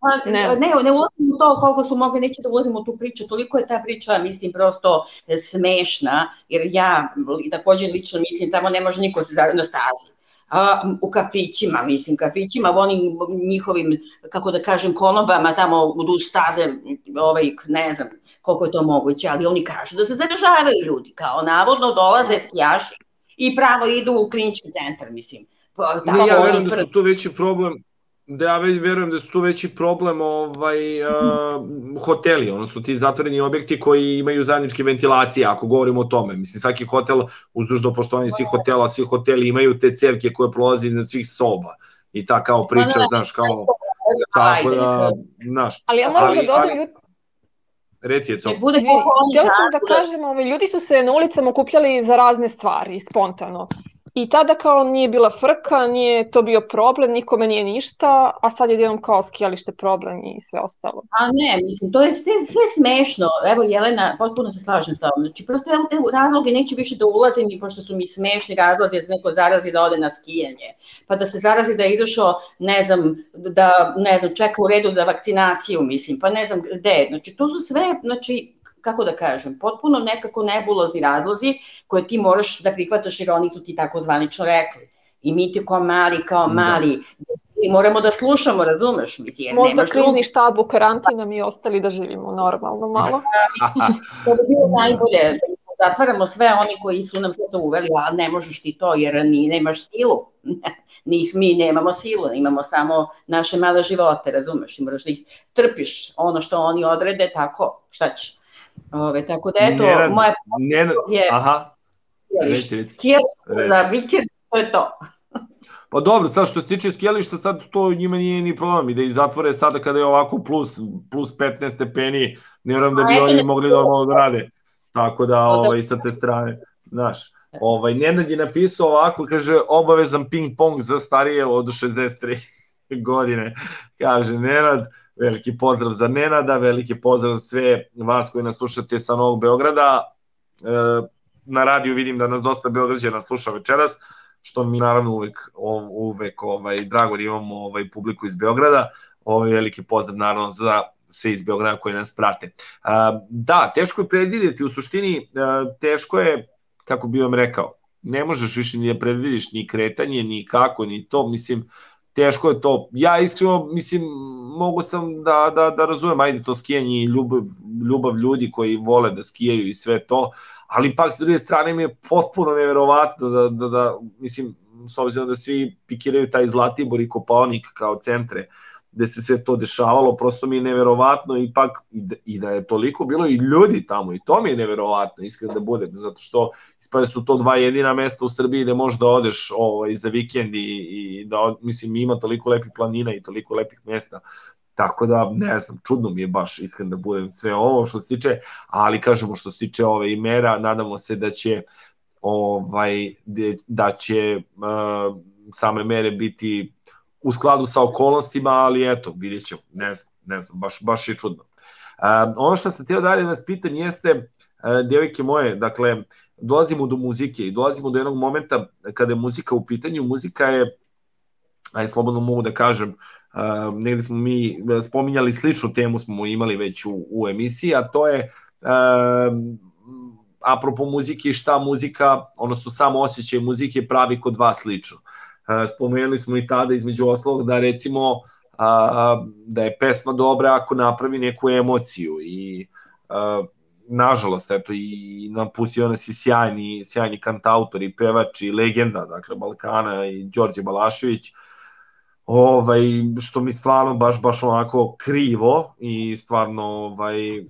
Pa,
Ne.
ne. ne, ne ulazim u to koliko su mogli, neću da ulazim u tu priču, toliko je ta priča, mislim, prosto e, smešna, jer ja takođe lično mislim, tamo ne može niko se zaradi na stazi. A, u kafićima, mislim, kafićima, u onim njihovim, kako da kažem, konobama tamo u duž staze, ovaj, ne znam koliko je to moguće, ali oni kažu da se zaražavaju ljudi, kao navodno dolaze skijaši i pravo idu u klinički centar, mislim. Pa, tamo
ja verujem da su tu veći problem da ja ve- verujem da su tu veći problem ovaj uh, hoteli, odnosno ti zatvoreni objekti koji imaju zajedničke ventilacije, ako govorimo o tome. Mislim, svaki hotel, uz dužno poštovanje svih hotela, svi hoteli imaju te cevke koje prolaze iznad svih soba. I ta kao priča,
ne,
znaš, kao,
Ajde,
tako da, znaš,
Ali ja moram
Ali-
da dodam,
ali-
ljudi,
reci je to.
Bude
htjela sam da kažem, ovaj, ljudi su se na ulicama okupljali za razne stvari, spontano. I tada kao nije bila frka, nije to bio problem, nikome nije ništa, a sad je jednom kao skijalište problem i sve ostalo.
A ne, mislim, to je sve, sve smešno. Evo, Jelena, potpuno se slažem sa ovom. Znači, prosto u te razloge neću više da ulazim i pošto su mi smešni razlozi da neko zarazi da ode na skijanje. Pa da se zarazi da je izašao, ne znam, da, ne znam, čeka u redu za vakcinaciju, mislim, pa ne znam gde. Znači, to su sve, znači, kako da kažem, potpuno nekako nebulozni razlozi koje ti moraš da prihvataš jer oni su ti tako zvanično rekli. I mi ti kao mali, kao
Da.
mali, mi moramo da slušamo, razumeš? Mislim, jer
Možda
nemaš
krizni štab u karantinu mi ostali da živimo normalno malo.
To bi bilo najbolje. da Zatvaramo sve oni koji su nam sve to uveli, a ne možeš ti to jer ni, nemaš silu. Nis, mi nemamo silu, imamo samo naše male živote, razumeš? I moraš da ih trpiš. Ono što oni odrede, tako, šta ćeš? Ove, tako da eto,
Nenad-
moja
Nenad-
je
Aha,
skijalište. za vikend, to je to.
Pa dobro, sad što se tiče skijališta, sad to njima nije ni problem i da ih zatvore sada kada je ovako plus, plus 15 stepeni, ne vjerujem da
A
bi
eto,
oni
ne-
mogli normalno da rade. Tako da,
da-
ovaj, sa te strane, znaš, ovaj, Nenad je napisao ovako, kaže, obavezan ping pong za starije od 63 godine. Kaže Nenad, veliki pozdrav za Nenada, veliki pozdrav sve vas koji nas slušate sa Novog Beograda. E, na radiju vidim da nas dosta Beograđana sluša večeras, što mi naravno uvek, uvek ovaj, drago da imamo ovaj, publiku iz Beograda. Ovaj veliki pozdrav naravno za sve iz Beograda koji nas prate. A, da, teško je predvidjeti, u suštini a, teško je, kako bi vam rekao, ne možeš više ni da predvidiš ni kretanje, ni kako, ni to, mislim, teško je to. Ja iskreno, mislim, mogu sam da, da, da razumem, ajde to skijanje i ljubav, ljubav ljudi koji vole da skijaju i sve to, ali pak s druge strane mi je potpuno neverovatno da, da, da mislim, s obzirom da svi pikiraju taj Zlatibor i Kopaonik kao centre, gde se sve to dešavalo, prosto mi je neverovatno ipak i da, i da je toliko bilo i ljudi tamo i to mi je neverovatno, iskreno da budem, zato što ispada su to dva jedina mesta u Srbiji gde možeš da odeš ovaj, za vikend i, i da, mislim, ima toliko lepih planina i toliko lepih mesta, tako da, ne znam, čudno mi je baš iskreno da budem sve ovo što se tiče, ali kažemo što se tiče ove i mera, nadamo se da će ovaj da će uh, same mere biti u skladu sa okolnostima, ali eto, vidjet ćemo, ne znam, ne znam, baš, baš je čudno. Uh, ono što sam htio dalje da nas pitam jeste, uh, devojke moje, dakle, dolazimo do muzike i dolazimo do jednog momenta kada je muzika u pitanju, muzika je, aj slobodno mogu da kažem, uh, negde smo mi spominjali sličnu temu smo imali već u, u emisiji, a to je uh, apropo muzike šta muzika, odnosno samo osjećaj muzike pravi kod vas lično. Uh, spomenuli smo i tada između ostalog da recimo a, da je pesma dobra ako napravi neku emociju i a, nažalost eto i napustio nas i sjajni, sjajni kantautor i pevač i legenda dakle Balkana i Đorđe Balašević. Ovaj, što mi stvarno baš baš onako krivo i stvarno ovaj,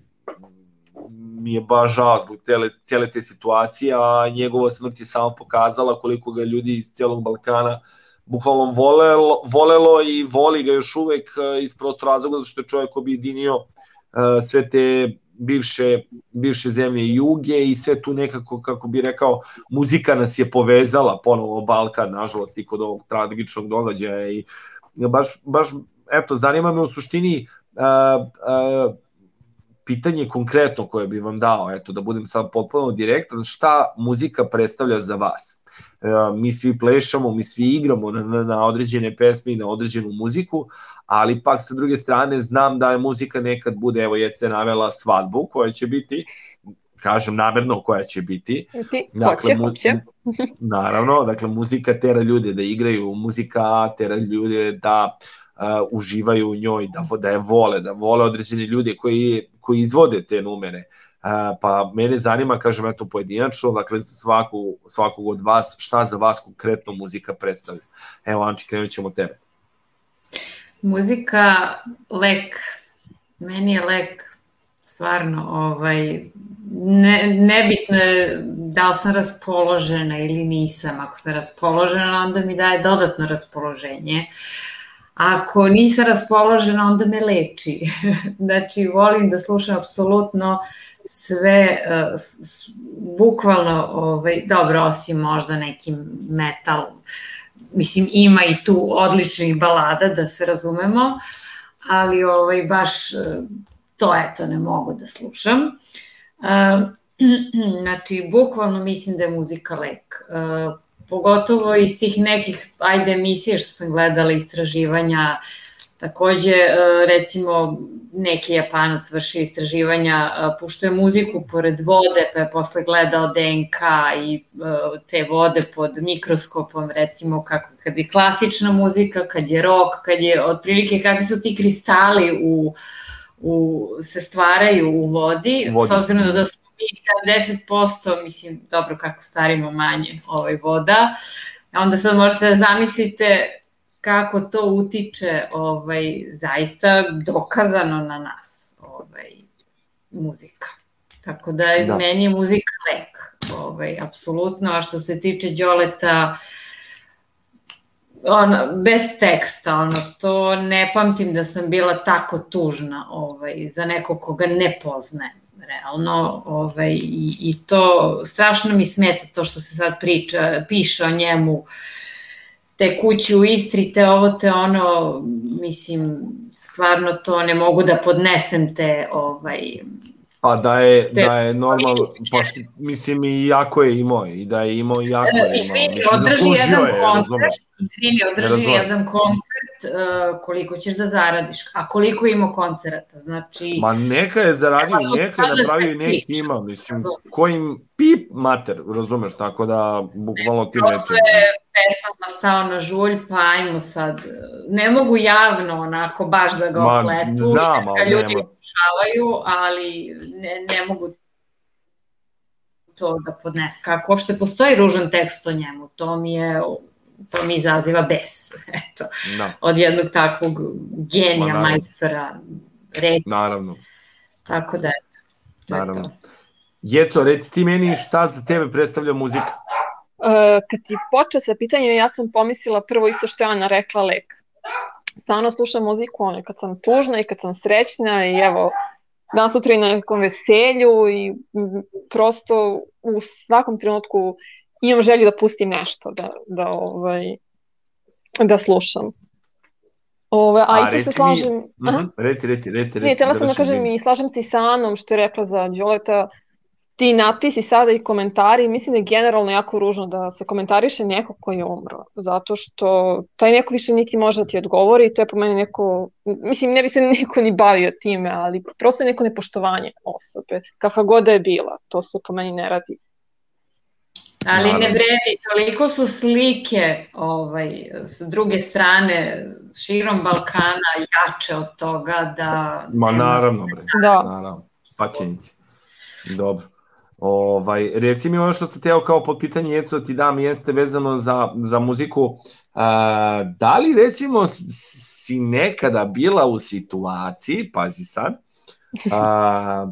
mi je baš žao zbog tele, cijele te situacije, a njegova smrt je samo pokazala koliko ga ljudi iz cijelog Balkana bukvalno volelo, volelo i voli ga još uvek eh, iz prostora razloga zato što je čovjek objedinio eh, sve te bivše, bivše zemlje juge i sve tu nekako, kako bi rekao, muzika nas je povezala ponovo Balkan, nažalost, i kod ovog tragičnog događaja i baš, baš eto, zanima me u suštini uh, uh, pitanje konkretno koje bi vam dao, eto, da budem sad potpuno direktan, šta muzika predstavlja za vas? Uh, mi svi plešamo, mi svi igramo na, na, na određene pesme i na određenu muziku, ali pak sa druge strane znam da je muzika nekad bude, evo Jece navela svadbu koja će biti, kažem namerno koja će biti.
Ti,
Dakle,
hoće,
mu-
hoće.
Naravno, dakle muzika tera ljude da igraju, muzika tera ljude da uh, uživaju u njoj, da, da je vole, da vole određeni ljude koji, koji izvode te numere. Uh, pa mene zanima, kažem eto pojedinačno, dakle za svaku, svakog od vas, šta za vas konkretno muzika predstavlja. Evo Anči, krenut ćemo tebe.
Muzika, lek. Meni je lek stvarno, ovaj, ne, nebitno je da li sam raspoložena ili nisam. Ako sam raspoložena, onda mi daje dodatno raspoloženje. Ako nisam raspoložena, onda me leči. znači, volim da slušam apsolutno sve, s- bukvalno, ovaj, dobro, osim možda nekim metal, mislim, ima i tu odličnih balada, da se razumemo, ali ovaj, baš eh, to eto ne mogu da slušam. Uh, znači, bukvalno mislim da je muzika lek. Pogotovo iz tih nekih, ajde, emisije što sam gledala, istraživanja, takođe, uh, recimo, neki japanac vrši istraživanja, uh, puštuje muziku pored vode, pa je posle gledao DNK i uh, te vode pod mikroskopom, recimo kako kad je klasična muzika, kad je rock, kad je otprilike kakvi su ti kristali u, u, se stvaraju u vodi,
Vodi.
s obzirom da mi 70%, mislim, dobro kako starimo manje ovaj voda, onda sad možete da zamislite kako to utiče ovaj, zaista dokazano na nas ovaj, muzika. Tako da,
Da.
meni je muzika lek, ovaj, apsolutno, a što se tiče Đoleta, ono, bez teksta, ono, to ne pamtim da sam bila tako tužna ovaj, za nekog koga ne poznajem realno, ovaj, i, i to strašno mi smeta to što se sad priča, piše o njemu, te kuće u Istri, te ovo, te ono, mislim, stvarno to ne mogu da podnesem te, ovaj,
A da je,
Te
da je normalno, pa što, mislim i jako je imao, i da je imao i jako je imao.
Izvini, E, održi jedan
je,
koncert, izvini, održi jedan koncert, uh, koliko ćeš da zaradiš, a koliko ima koncerata, znači...
Ma neka je zaradio, neka je napravio i neki ima, mislim, kojim pip mater, razumeš, tako da, bukvalno ti
Prosto
neće.
je pesama stao na žulj, pa ajmo sad, ne mogu javno onako baš da ga
Ma,
opletu,
znam, ali
ljudi
nema.
ali ne, ne mogu to da podnese. Kako uopšte postoji ružan tekst o njemu, to mi je to mi izaziva bes, eto,
Da,
od jednog takvog genija,
Ma,
majstora, reči,
naravno,
tako da, eto, to je
naravno.
to.
Jeco, reci ti meni šta za tebe predstavlja muzika?
E, kad si počeo sa pitanjem, ja sam pomislila prvo isto što je Ana rekla lek. Stano slušam muziku ono, kad sam tužna i kad sam srećna i evo, danas sutra i na nekom veselju i prosto u svakom trenutku imam želju da pustim nešto, da, da, ovaj, da slušam. Ove, a,
A,
isto se
mi-
slažem... Aha.
Mhm, Reci, reci, reci, reci.
Ne, htjela sam da kažem i slažem se i sa Anom što je rekla za Đoleta, ti napisi sada i komentari, mislim da je generalno jako ružno da se komentariše neko koji je umro, zato što taj neko više niti može da ti odgovori i to je po meni neko, mislim ne bi se neko ni bavio time, ali prosto je neko nepoštovanje osobe, kakva god da je bila, to se po meni ne radi.
Ali ne vredi, toliko su slike ovaj, s druge strane širom Balkana jače od toga da...
Ma naravno, bre.
Da.
Naravno, paćenici. Dobro. Ovaj, reci mi ono što sam teo kao pod pitanje Jeco da ti dam jeste vezano za, za muziku. A, da li recimo si nekada bila u situaciji, pazi sad, a,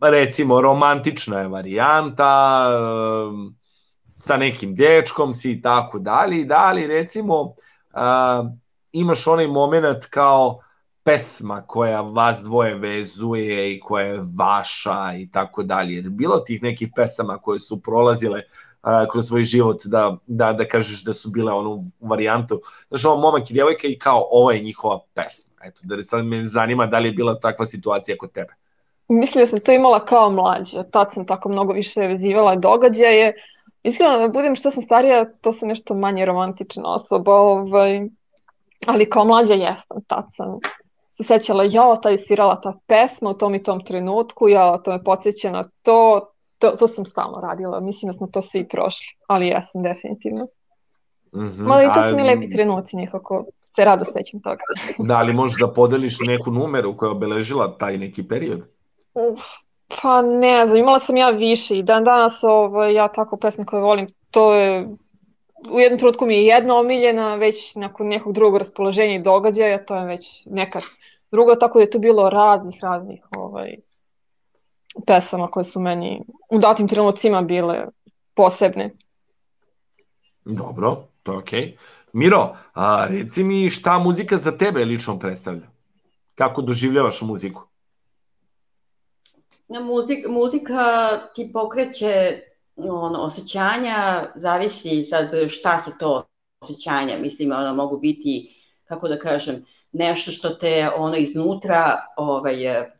recimo romantična je varijanta, sa nekim dečkom si i tako dalje, da li recimo a, imaš onaj moment kao pesma koja vas dvoje vezuje i koja je vaša i tako dalje. Jer bilo tih nekih pesama koje su prolazile a, kroz svoj život da, da, da kažeš da su bile onu varijantu. Znaš, ovo momak i djevojka i kao ovo je njihova pesma. Eto, da sad me zanima da li je bila takva situacija kod tebe.
Mislim da sam to imala kao mlađa, tad sam tako mnogo više vezivala događaje. Iskreno da budem što sam starija, to sam nešto manje romantična osoba, ovaj, ali kao mlađa jesam, tad sam se sećala, jao, tad je svirala ta pesma u tom i tom trenutku, jao, to me podsjeća na to, to, to sam stalno radila, mislim da smo to svi prošli, ali jesam definitivno.
Mhm.
Mada i to
A,
su mi lepi trenuci, nekako se rado sećam toga.
Da li možeš da podeliš neku numeru koja je obeležila taj neki period?
Uf, pa ne znam, imala sam ja više i dan danas ovaj, ja tako pesme koje volim, to je u jednom trenutku mi je jedna omiljena, već nakon nekog drugog raspoloženja i događaja, to je već neka druga, tako da je tu bilo raznih, raznih ovaj, pesama koje su meni u datim trenucima bile posebne.
Dobro, to je okej. Miro, a, reci mi šta muzika za tebe lično predstavlja? Kako doživljavaš muziku?
Na muzik, muzika ti pokreće ono, osjećanja, zavisi sad šta su to osjećanja, mislim, ono, mogu biti, kako da kažem, nešto što te ono iznutra ovaj, e,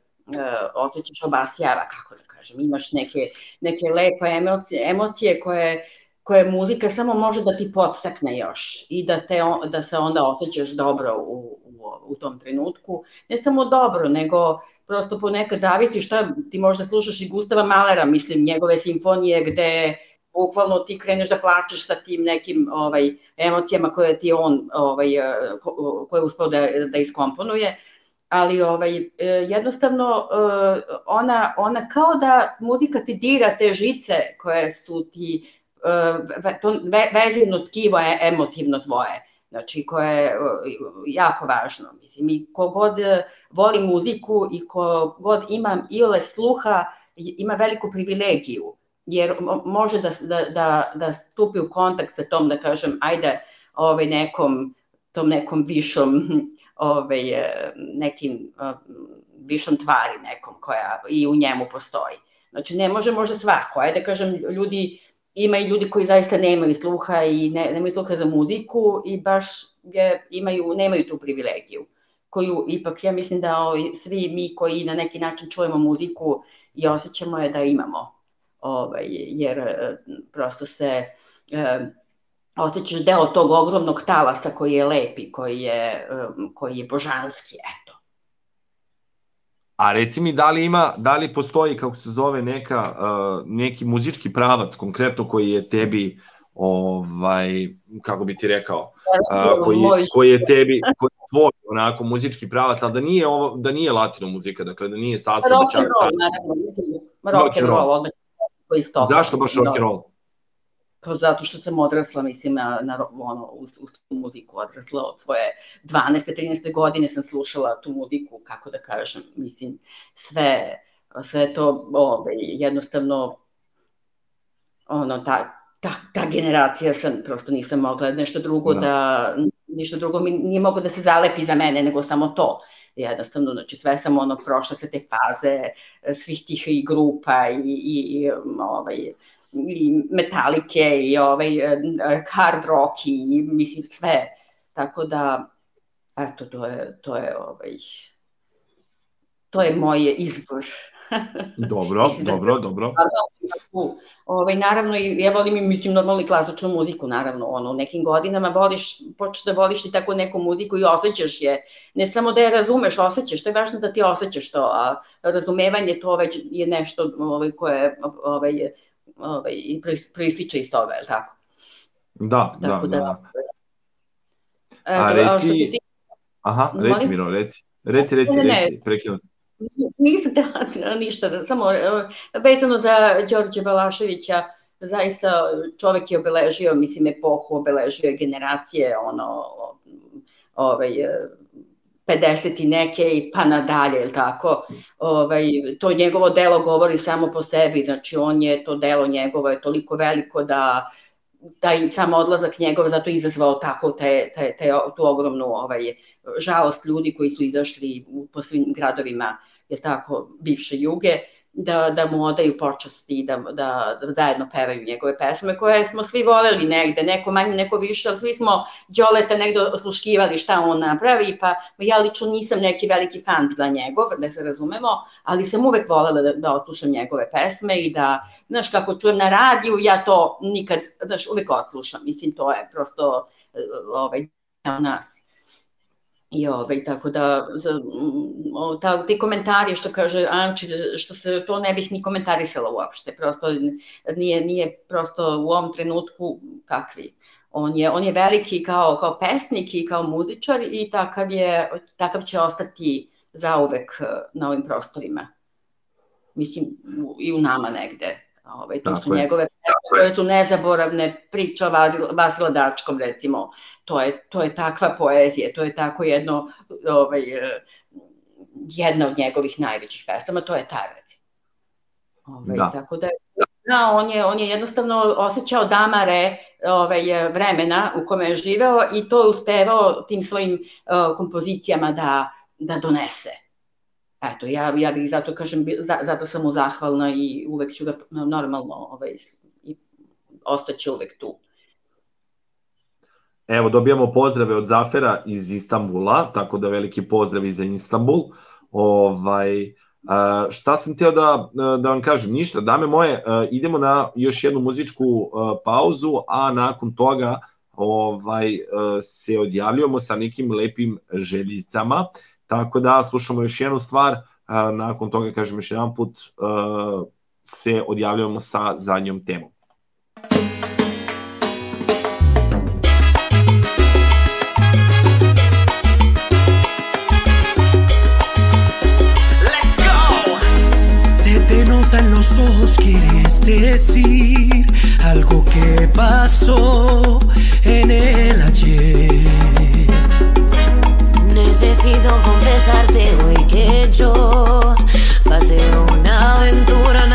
osjećaš obasjava, kako da kažem, imaš neke, neke lepe emocije, emocije koje koje muzika samo može da ti podstakne još i da, te, da se onda osjećaš dobro u, u, u tom trenutku. Ne samo dobro, nego prosto ponekad zavisi šta ti možda slušaš i Gustava Malera, mislim, njegove simfonije gde bukvalno ti kreneš da plačeš sa tim nekim ovaj emocijama koje ti on ovaj eh, ko- koje je uspeo da da iskomponuje ali ovaj eh, jednostavno eh, ona ona kao da muzika ti dira te žice koje su ti to ve, vezivno tkivo je emotivno tvoje znači koje je eh, jako važno mislim i kogod eh, voli muziku i kogod ima ile sluha ima veliku privilegiju jer mo- može da, da, da, da stupi u kontakt sa tom, da kažem, ajde, ovaj, nekom, tom nekom višom, ovaj, nekim višom tvari nekom koja i u njemu postoji. Znači, ne može možda svako, ajde da kažem, ljudi, ima i ljudi koji zaista nemaju sluha i ne, nemaju sluha za muziku i baš je, imaju, nemaju tu privilegiju koju ipak ja mislim da ovaj, svi mi koji na neki način čujemo muziku i osjećamo je da imamo ovaj, jer e, prosto se e, osjećaš deo tog ogromnog talasa koji je lepi, koji je, e, koji je božanski, eto.
A reci mi da li ima, da li postoji kako se zove neka uh, neki muzički pravac konkretno koji je tebi ovaj kako bi ti rekao uh, koji koji je tebi koji je tvoj onako muzički pravac al da nije ovo da nije latino muzika dakle da nije salsa
Rock and roll, naravno, rock and roll, odmah.
Zašto baš rock and roll?
Pa zato što sam odrasla, mislim, na, na ono, uz, uz tu muziku odrasla od svoje 12. 13. godine sam slušala tu muziku, kako da kažem, mislim, sve, sve to ovaj, jednostavno ono, ta, ta, ta generacija sam, prosto nisam mogla nešto drugo
Da.
da, ništa drugo mi nije moglo da se zalepi za mene, nego samo to. Jednostavno, znači sve sam ono prošla sve te faze e, svih tih i grupa i, i, i ovaj, i metalike i ovaj e, hard rock i mislim sve. Tako da eto to je to je ovaj to je moj izbor.
Dobro,
Mislim da-
dobro, dobro.
U, ovaj, naravno, i ja volim i mislim normalno i klasičnu muziku, naravno, ono, u nekim godinama voliš, počeš da voliš i tako neku muziku i osjećaš je, ne samo da je razumeš, osjećaš, to je važno da ti osjećaš to, a razumevanje to već je nešto ovaj, koje ovaj, ovaj, proističe iz toga, je li tako?
Da, da,
Tako
da.
da-
da.
Eto,
A reci,
ti
aha, reci
Molim?
Miro, reci. Reci, reci,
Ne, ne, ne.
reci, prekinuo sam.
Nisam da, ništa, samo e, vezano za Đorđe Balaševića, zaista čovek je obeležio, mislim, epohu, obeležio je generacije, ono, ovaj, e, 50 i neke i pa nadalje, ili tako, ovaj, to njegovo delo govori samo po sebi, znači on je, to delo njegovo je toliko veliko da taj sam odlazak njegov zato izazvao tako te, te, te, tu ogromnu ovaj, žalost ljudi koji su izašli po svim gradovima, je tako, bivše juge, da, da mu odaju počasti, da, da, da zajedno pevaju njegove pesme, koje smo svi voleli negde, neko manje, neko više, ali svi smo Đoleta negde osluškivali šta on napravi, pa ja lično nisam neki veliki fan za njegov, da se razumemo, ali sam uvek volela da, da oslušam njegove pesme i da, znaš, kako čujem na radiju, ja to nikad, znaš, uvek odslušam, mislim, to je prosto, eh, ovaj, nas. I ovaj, tako da, za, mm, o, ta, ti komentari što kaže Anči, što se to ne bih ni komentarisala uopšte, prosto nije, nije prosto u ovom trenutku kakvi. On je, on je veliki kao, kao pesnik i kao muzičar i takav, je, takav će ostati zauvek eh, na ovim prostorima. Mislim, u- i u nama negde. Ovaj, to
Tako
su
je.
njegove koje su nezaboravne, priča o Vasila Dačkom recimo, to je, to je takva poezija, to je tako jedno, ovaj, eh, jedna od njegovih najvećih pesama, to je ta recimo. Ovaj,
Da.
Tako da, da, on je, on je jednostavno osjećao damare ovaj, vremena u kome je živeo i to je uspevao tim svojim uh, kompozicijama da, da donese. Eto, ja, ja bih zato kažem, za, zato sam mu zahvalna i uvek ću ga normalno ovaj, i ostaće uvek tu.
Evo, dobijamo pozdrave od Zafera iz Istambula, tako da veliki pozdrav i za. Ovaj, šta sam htio da, da vam kažem? Ništa, dame moje, idemo na još jednu muzičku pauzu, a nakon toga ovaj se odjavljujemo sa nekim lepim željicama, tako da slušamo još jednu stvar, nakon toga kažem još jedan put se odjavljujemo sa zadnjom temom.
Se decir algo que pasó en el ayer.
Necesito confesarte hoy que yo pasé una aventura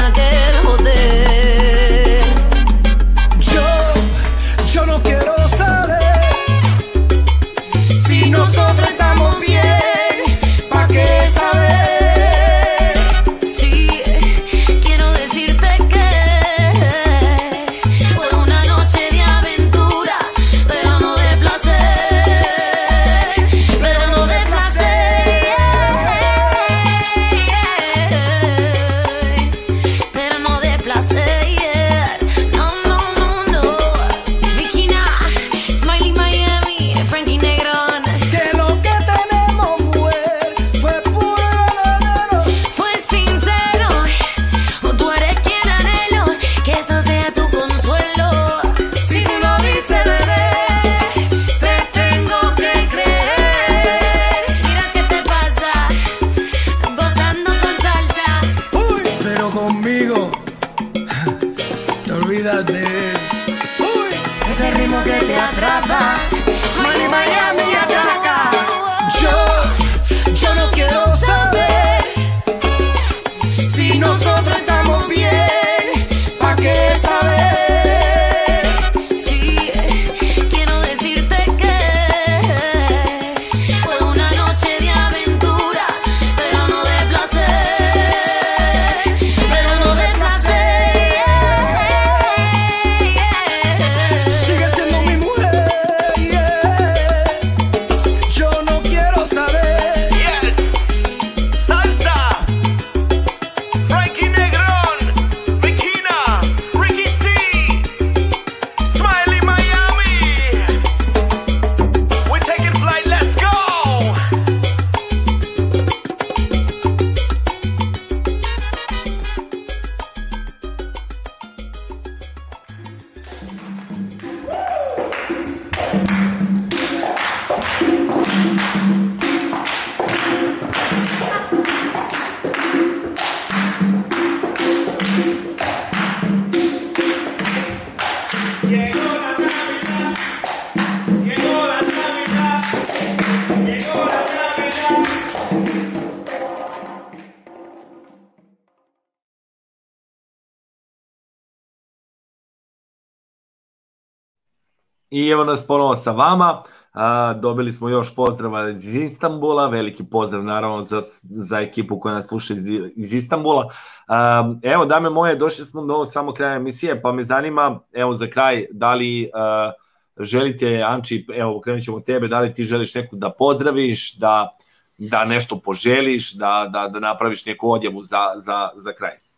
I evo nas ponovo sa vama. A, dobili smo još pozdrava iz Istanbula, veliki pozdrav naravno za, za ekipu koja nas sluša iz, iz Istanbula. A, evo, dame moje, došli smo do samo kraja emisije, pa me zanima, evo za kraj, da li a, želite, Anči, evo krenut ćemo tebe, da li ti želiš neku da pozdraviš, da, da nešto poželiš, da, da, da napraviš neku odjavu za, za, za kraj?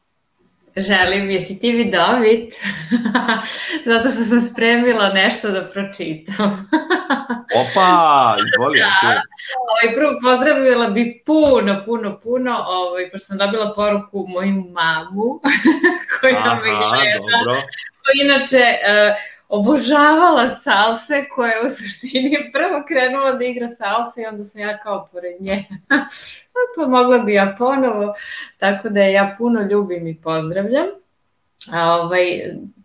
Želim, jesi ti vidovit? Zato što sam spremila nešto da pročitam.
Opa, izvoli, čujem.
Ovaj, prvo pozdravila bi puno, puno, puno, ovaj, pošto sam dobila poruku moju mamu, koja
Aha,
me gleda,
dobro.
inače uh, obožavala salse, koja je u suštini prvo krenula da igra salse i onda sam ja kao pored nje. pa mogla bi ja ponovo, tako da ja puno ljubim i pozdravljam. A, ovaj,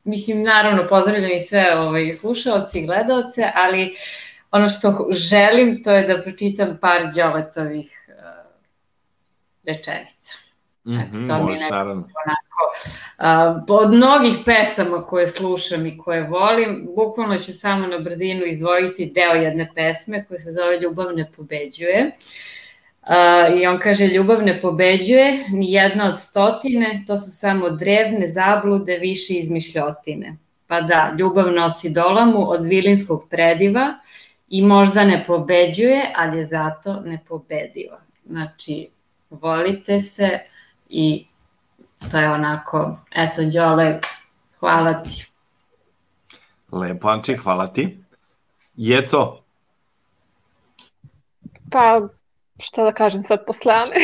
mislim, naravno, pozdravljam i sve ovaj, slušaoci i gledaoce, ali ono što želim to je da pročitam par Đoletovih uh, rečenica.
Mm
Eto,
-hmm,
to mi je nekako onako, uh, od mnogih pesama koje slušam i koje volim, bukvalno ću samo na brzinu izdvojiti deo jedne pesme koja se zove Ljubav ne pobeđuje. Uh, I on kaže, ljubav ne pobeđuje, ni jedna od stotine, to su samo drevne zablude, više izmišljotine. Pa da, ljubav nosi dolamu od vilinskog prediva i možda ne pobeđuje, ali je zato nepobediva. Znači, volite se i to je onako, eto, Đole, hvala ti.
Lepo, Anči, hvala ti. Jeco,
Pa, šta da kažem sad posle Ane?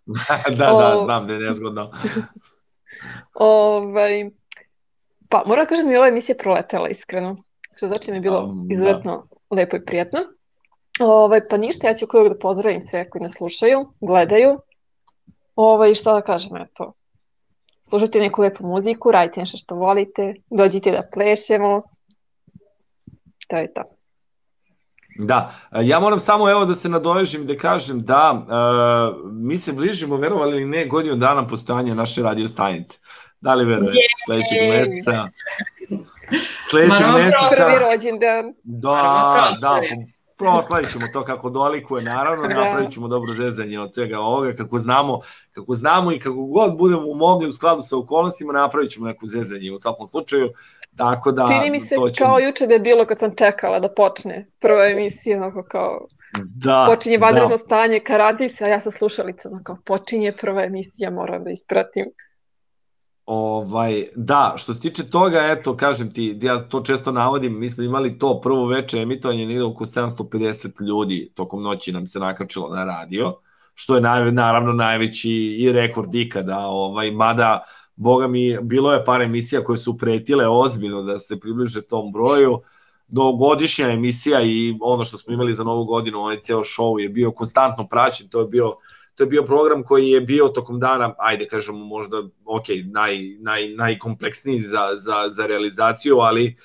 da, da,
O.
znam da je nezgodno.
ovaj, pa, moram da kažem da mi ova emisija proletela, iskreno. Što znači da mi je bilo
Um, da.
izuzetno lepo i prijatno. Ovaj, pa ništa, ja ću uvijek da pozdravim sve koji nas slušaju, gledaju. Ovaj, šta da kažem, eto. Slušajte neku lepu muziku, radite nešto što volite, dođite da plešemo. To je to.
Da, ja moram samo evo da se nadovežem i da kažem da uh, mi se bližimo, verovali ili ne, godinu dana postojanja naše radio stanice. Da li verujete? Sledećeg meseca. Sledećeg meseca.
Prvi rođendan.
Da, da. Proslavit ćemo to kako dolikuje, naravno,
Da.
napravit ćemo dobro zezanje od svega ovoga, kako znamo, kako znamo i kako god budemo mogli u skladu sa okolnostima, napravit ćemo neku zezanje u svakom slučaju, tako da
Čini mi se
to ćemo...
kao juče da je bilo kad sam čekala da počne prva emisija, onako kao
da,
počinje vanredno
da.
stanje, karadis, a ja sa slušalicom, onako, počinje prva emisija, moram da ispratim.
Ovaj, da, što se tiče toga, eto, kažem ti, ja to često navodim, mi smo imali to prvo veče emitovanje, negde oko 750 ljudi tokom noći nam se nakačilo na radio, što je naj, naravno najveći i rekord ikada, ovaj, mada, boga mi, bilo je par emisija koje su pretile ozbiljno da se približe tom broju, do godišnja emisija i ono što smo imali za novu godinu, ovaj ceo show je bio konstantno praćen, to je bio to je bio program koji je bio tokom dana, ajde kažemo možda, ok, naj, naj, najkompleksniji za, za, za realizaciju, ali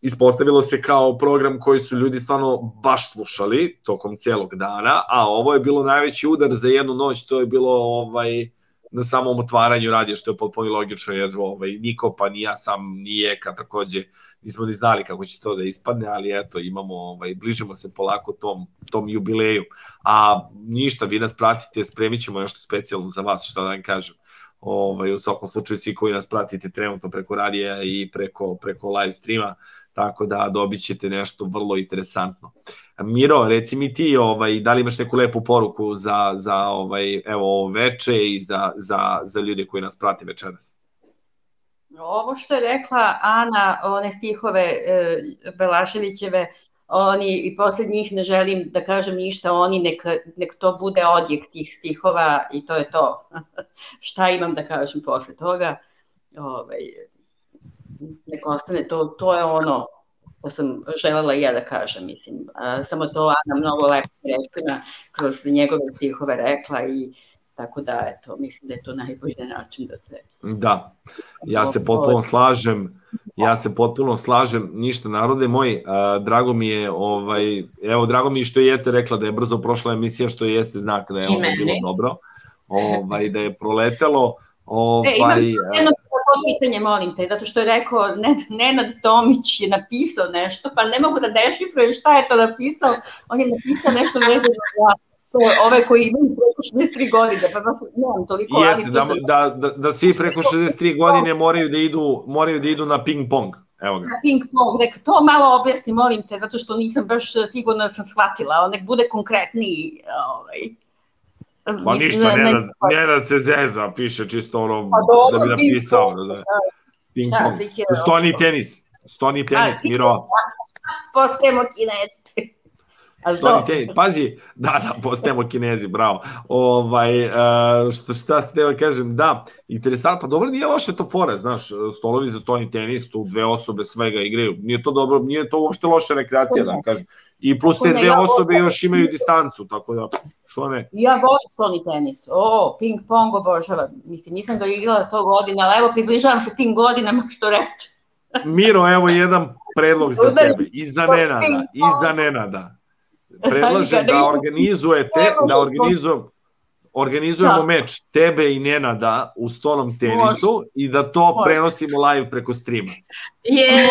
ispostavilo se kao program koji su ljudi stvarno baš slušali tokom celog dana, a ovo je bilo najveći udar za jednu noć, to je bilo ovaj, na samom otvaranju radija, što je potpuno logično, jer ovaj, niko, pa ni ja sam, ni Eka takođe, nismo ni znali kako će to da ispadne, ali eto, imamo, ovaj, bližimo se polako tom, tom jubileju. A ništa, vi nas pratite, spremit ćemo nešto specijalno za vas, šta da vam kažem. Ovaj, u svakom slučaju svi koji nas pratite trenutno preko radija i preko, preko live streama, tako da dobit ćete nešto vrlo interesantno. Miro, reci mi ti, ovaj, da li imaš neku lepu poruku za, za ovaj, evo, ovo veče i za, za, za ljude koji nas prate večeras?
Ovo što je rekla Ana, one stihove e, Belaševićeve, oni, i posle njih ne želim da kažem ništa, oni nek, nek to bude odjek tih stihova i to je to. Šta imam da kažem posle toga? Ovaj, nek ostane to, to je ono što sam želela i ja da kažem, mislim. A, samo to Ana mnogo lepo rečima kroz njegove stihove rekla i tako da, eto, mislim da je to najbolji način da se
Da, ja se potpuno slažem, ja se potpuno slažem, ništa narode moj, a, drago mi je, ovaj, evo drago mi je što je Jeca rekla da je brzo prošla emisija, što jeste znak da je ovo bilo dobro, ovaj, da je proletelo,
E, imam
ovaj,
jedno pitanje, molim te, zato što je rekao, ne, Nenad Tomić je napisao nešto, pa ne mogu da dešifrujem šta je to napisao, on je napisao nešto vezano za to, ove koji imaju preko 63 godine, pa baš nemam toliko,
jeste, da, da, da, da svi preko 63 godine moraju da idu, moraju da idu na ping pong, evo ga.
na ping pong, nek to malo objasni, molim te, zato što nisam baš sigurno da sam shvatila, nek bude konkretniji, ovaj.
Ma ništa, ne, da, ne da se zeza, piše čisto ono, da bi napisao. Da, da. Ping
Šta,
pong. Stoni tenis, stoni tenis,
A,
Miro.
Postajemo kineti. A
Stoni
dobro.
tenis, pazi, da, da, postajemo kinezi, bravo. Ovaj, uh, šta, šta se teo kažem, da, interesantno, dobro, nije loše to fora, znaš, stolovi za stoni tenis, tu dve osobe svega igraju, nije to dobro, nije to uopšte loša rekreacija, da vam kažem. I plus te dve osobe još imaju distancu, tako da, što ne.
Ja volim stolni tenis. O, ping pong obožavam. Mislim, nisam ga igrala 100 godina, ali evo približavam se tim godinama što reče.
Miro, evo jedan predlog za tebe, i za Nenada, i za Nenada. Predlažem da organizujete, da organizujemo, organizujemo
Da.
meč tebe i Nenada u stolnom tenisu i da to
Može.
prenosimo live preko streama.
Je,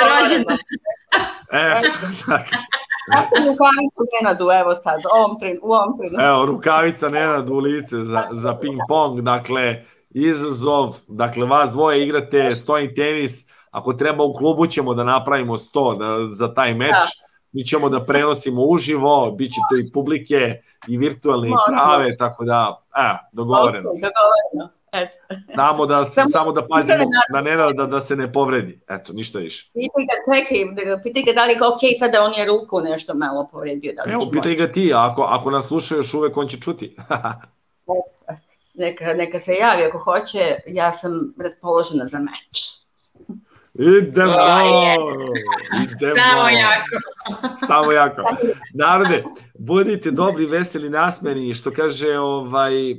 rođendan.
E,
Ja sam u kanicu Nenadu, evo sad, u ovom tren, u ovom trenutku.
evo, rukavica Nenad u lice za, za ping pong, dakle, izazov, dakle, vas dvoje igrate stoni tenis, ako treba u klubu ćemo da napravimo sto da, za taj meč, mi ćemo da prenosimo uživo, bit će tu i publike i virtualne i prave, tako da, e, dogovoreno.
Dogovoreno. Eto.
Samo da,
Samo-
samo da pazimo
samo
na Nenada da, da se ne povredi. Eto, ništa više.
Pitaj ga, čekaj, da ga- pitaj ga da li je ok, sada on je ruku nešto malo povredio. Da
Evo, pitaj ga ti, ako, ako nas sluša još uvek, on će čuti.
Neka, neka se javi ako hoće, ja sam raspoložena za meč.
Idemo!
Aj,
Idemo!
Samo jako.
Samo jako. Narode, budite dobri, veseli, nasmeni, što kaže ovaj e,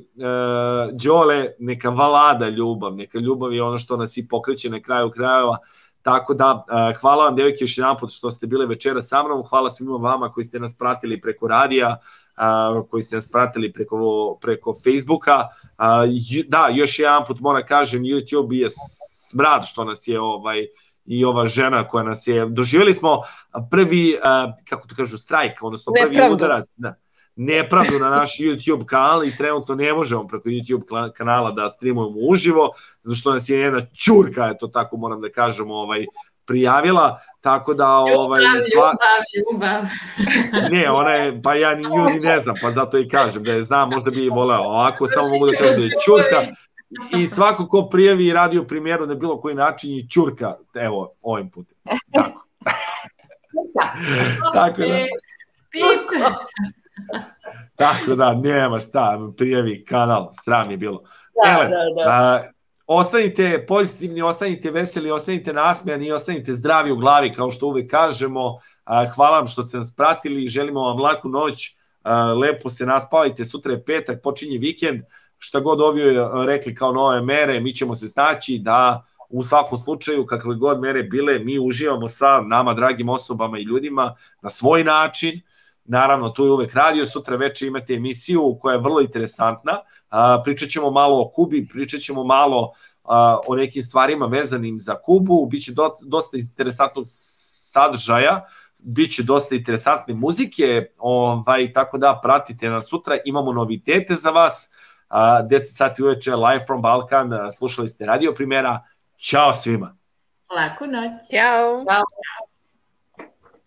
Đole, neka valada ljubav, neka ljubav je ono što nas i pokreće na kraju krajeva, tako da e, hvala vam devojke još jedan put što ste bile večera sa mnom, hvala svima vama koji ste nas pratili preko radija, a, koji ste nas pratili preko, preko Facebooka. A, da, još jedan put moram kažem, YouTube je smrad što nas je ovaj i ova žena koja nas je, doživjeli smo prvi, a, kako to kažu, strajk, odnosno prvi
Nepravdu.
udarac, da, nepravdu na naš YouTube kanal i trenutno ne možemo preko YouTube kanala da streamujemo uživo, zato što nas je jedna čurka, eto tako moram da kažem, ovaj, prijavila, tako da ovaj,
Ljubav,
sva,
ljubav, ljubav.
ne, ona je, pa ja ni nju ni ne znam, pa zato i kažem da je znam, možda bi i voleo. Ovako samo mogu da kažem da je čurka i svako ko prijavi radio primjeru na bilo koji način je čurka, evo, ovim putem. Tako. Tako da, tako da, nema šta, prijavi kanal, sram je bilo.
Da,
Ele,
da, da.
a, ostanite pozitivni, ostanite veseli, ostanite nasmejani i ostanite zdravi u glavi, kao što uvek kažemo. Hvala vam što ste nas pratili, želimo vam laku noć, lepo se naspavajte, sutra je petak, počinje vikend, šta god ovi e, rekli kao nove mere, mi ćemo se snaći da u svakom slučaju, kakve god mere bile, mi uživamo sa nama dragim osobama i ljudima na svoj način, Naravno, tu je uvek radio, sutra veče imate emisiju koja je vrlo interesantna. A, pričat ćemo malo o Kubi, pričat ćemo malo a, o nekim stvarima vezanim za Kubu, biće do, dosta interesantnog sadržaja, biće dosta interesantne muzike, ovaj, tako da pratite nas sutra, imamo novitete za vas, a, 10 sati uveče, live from Balkan, slušali ste radio primjera, Ćao svima!
Laku noć.
Ćao.
Ćao.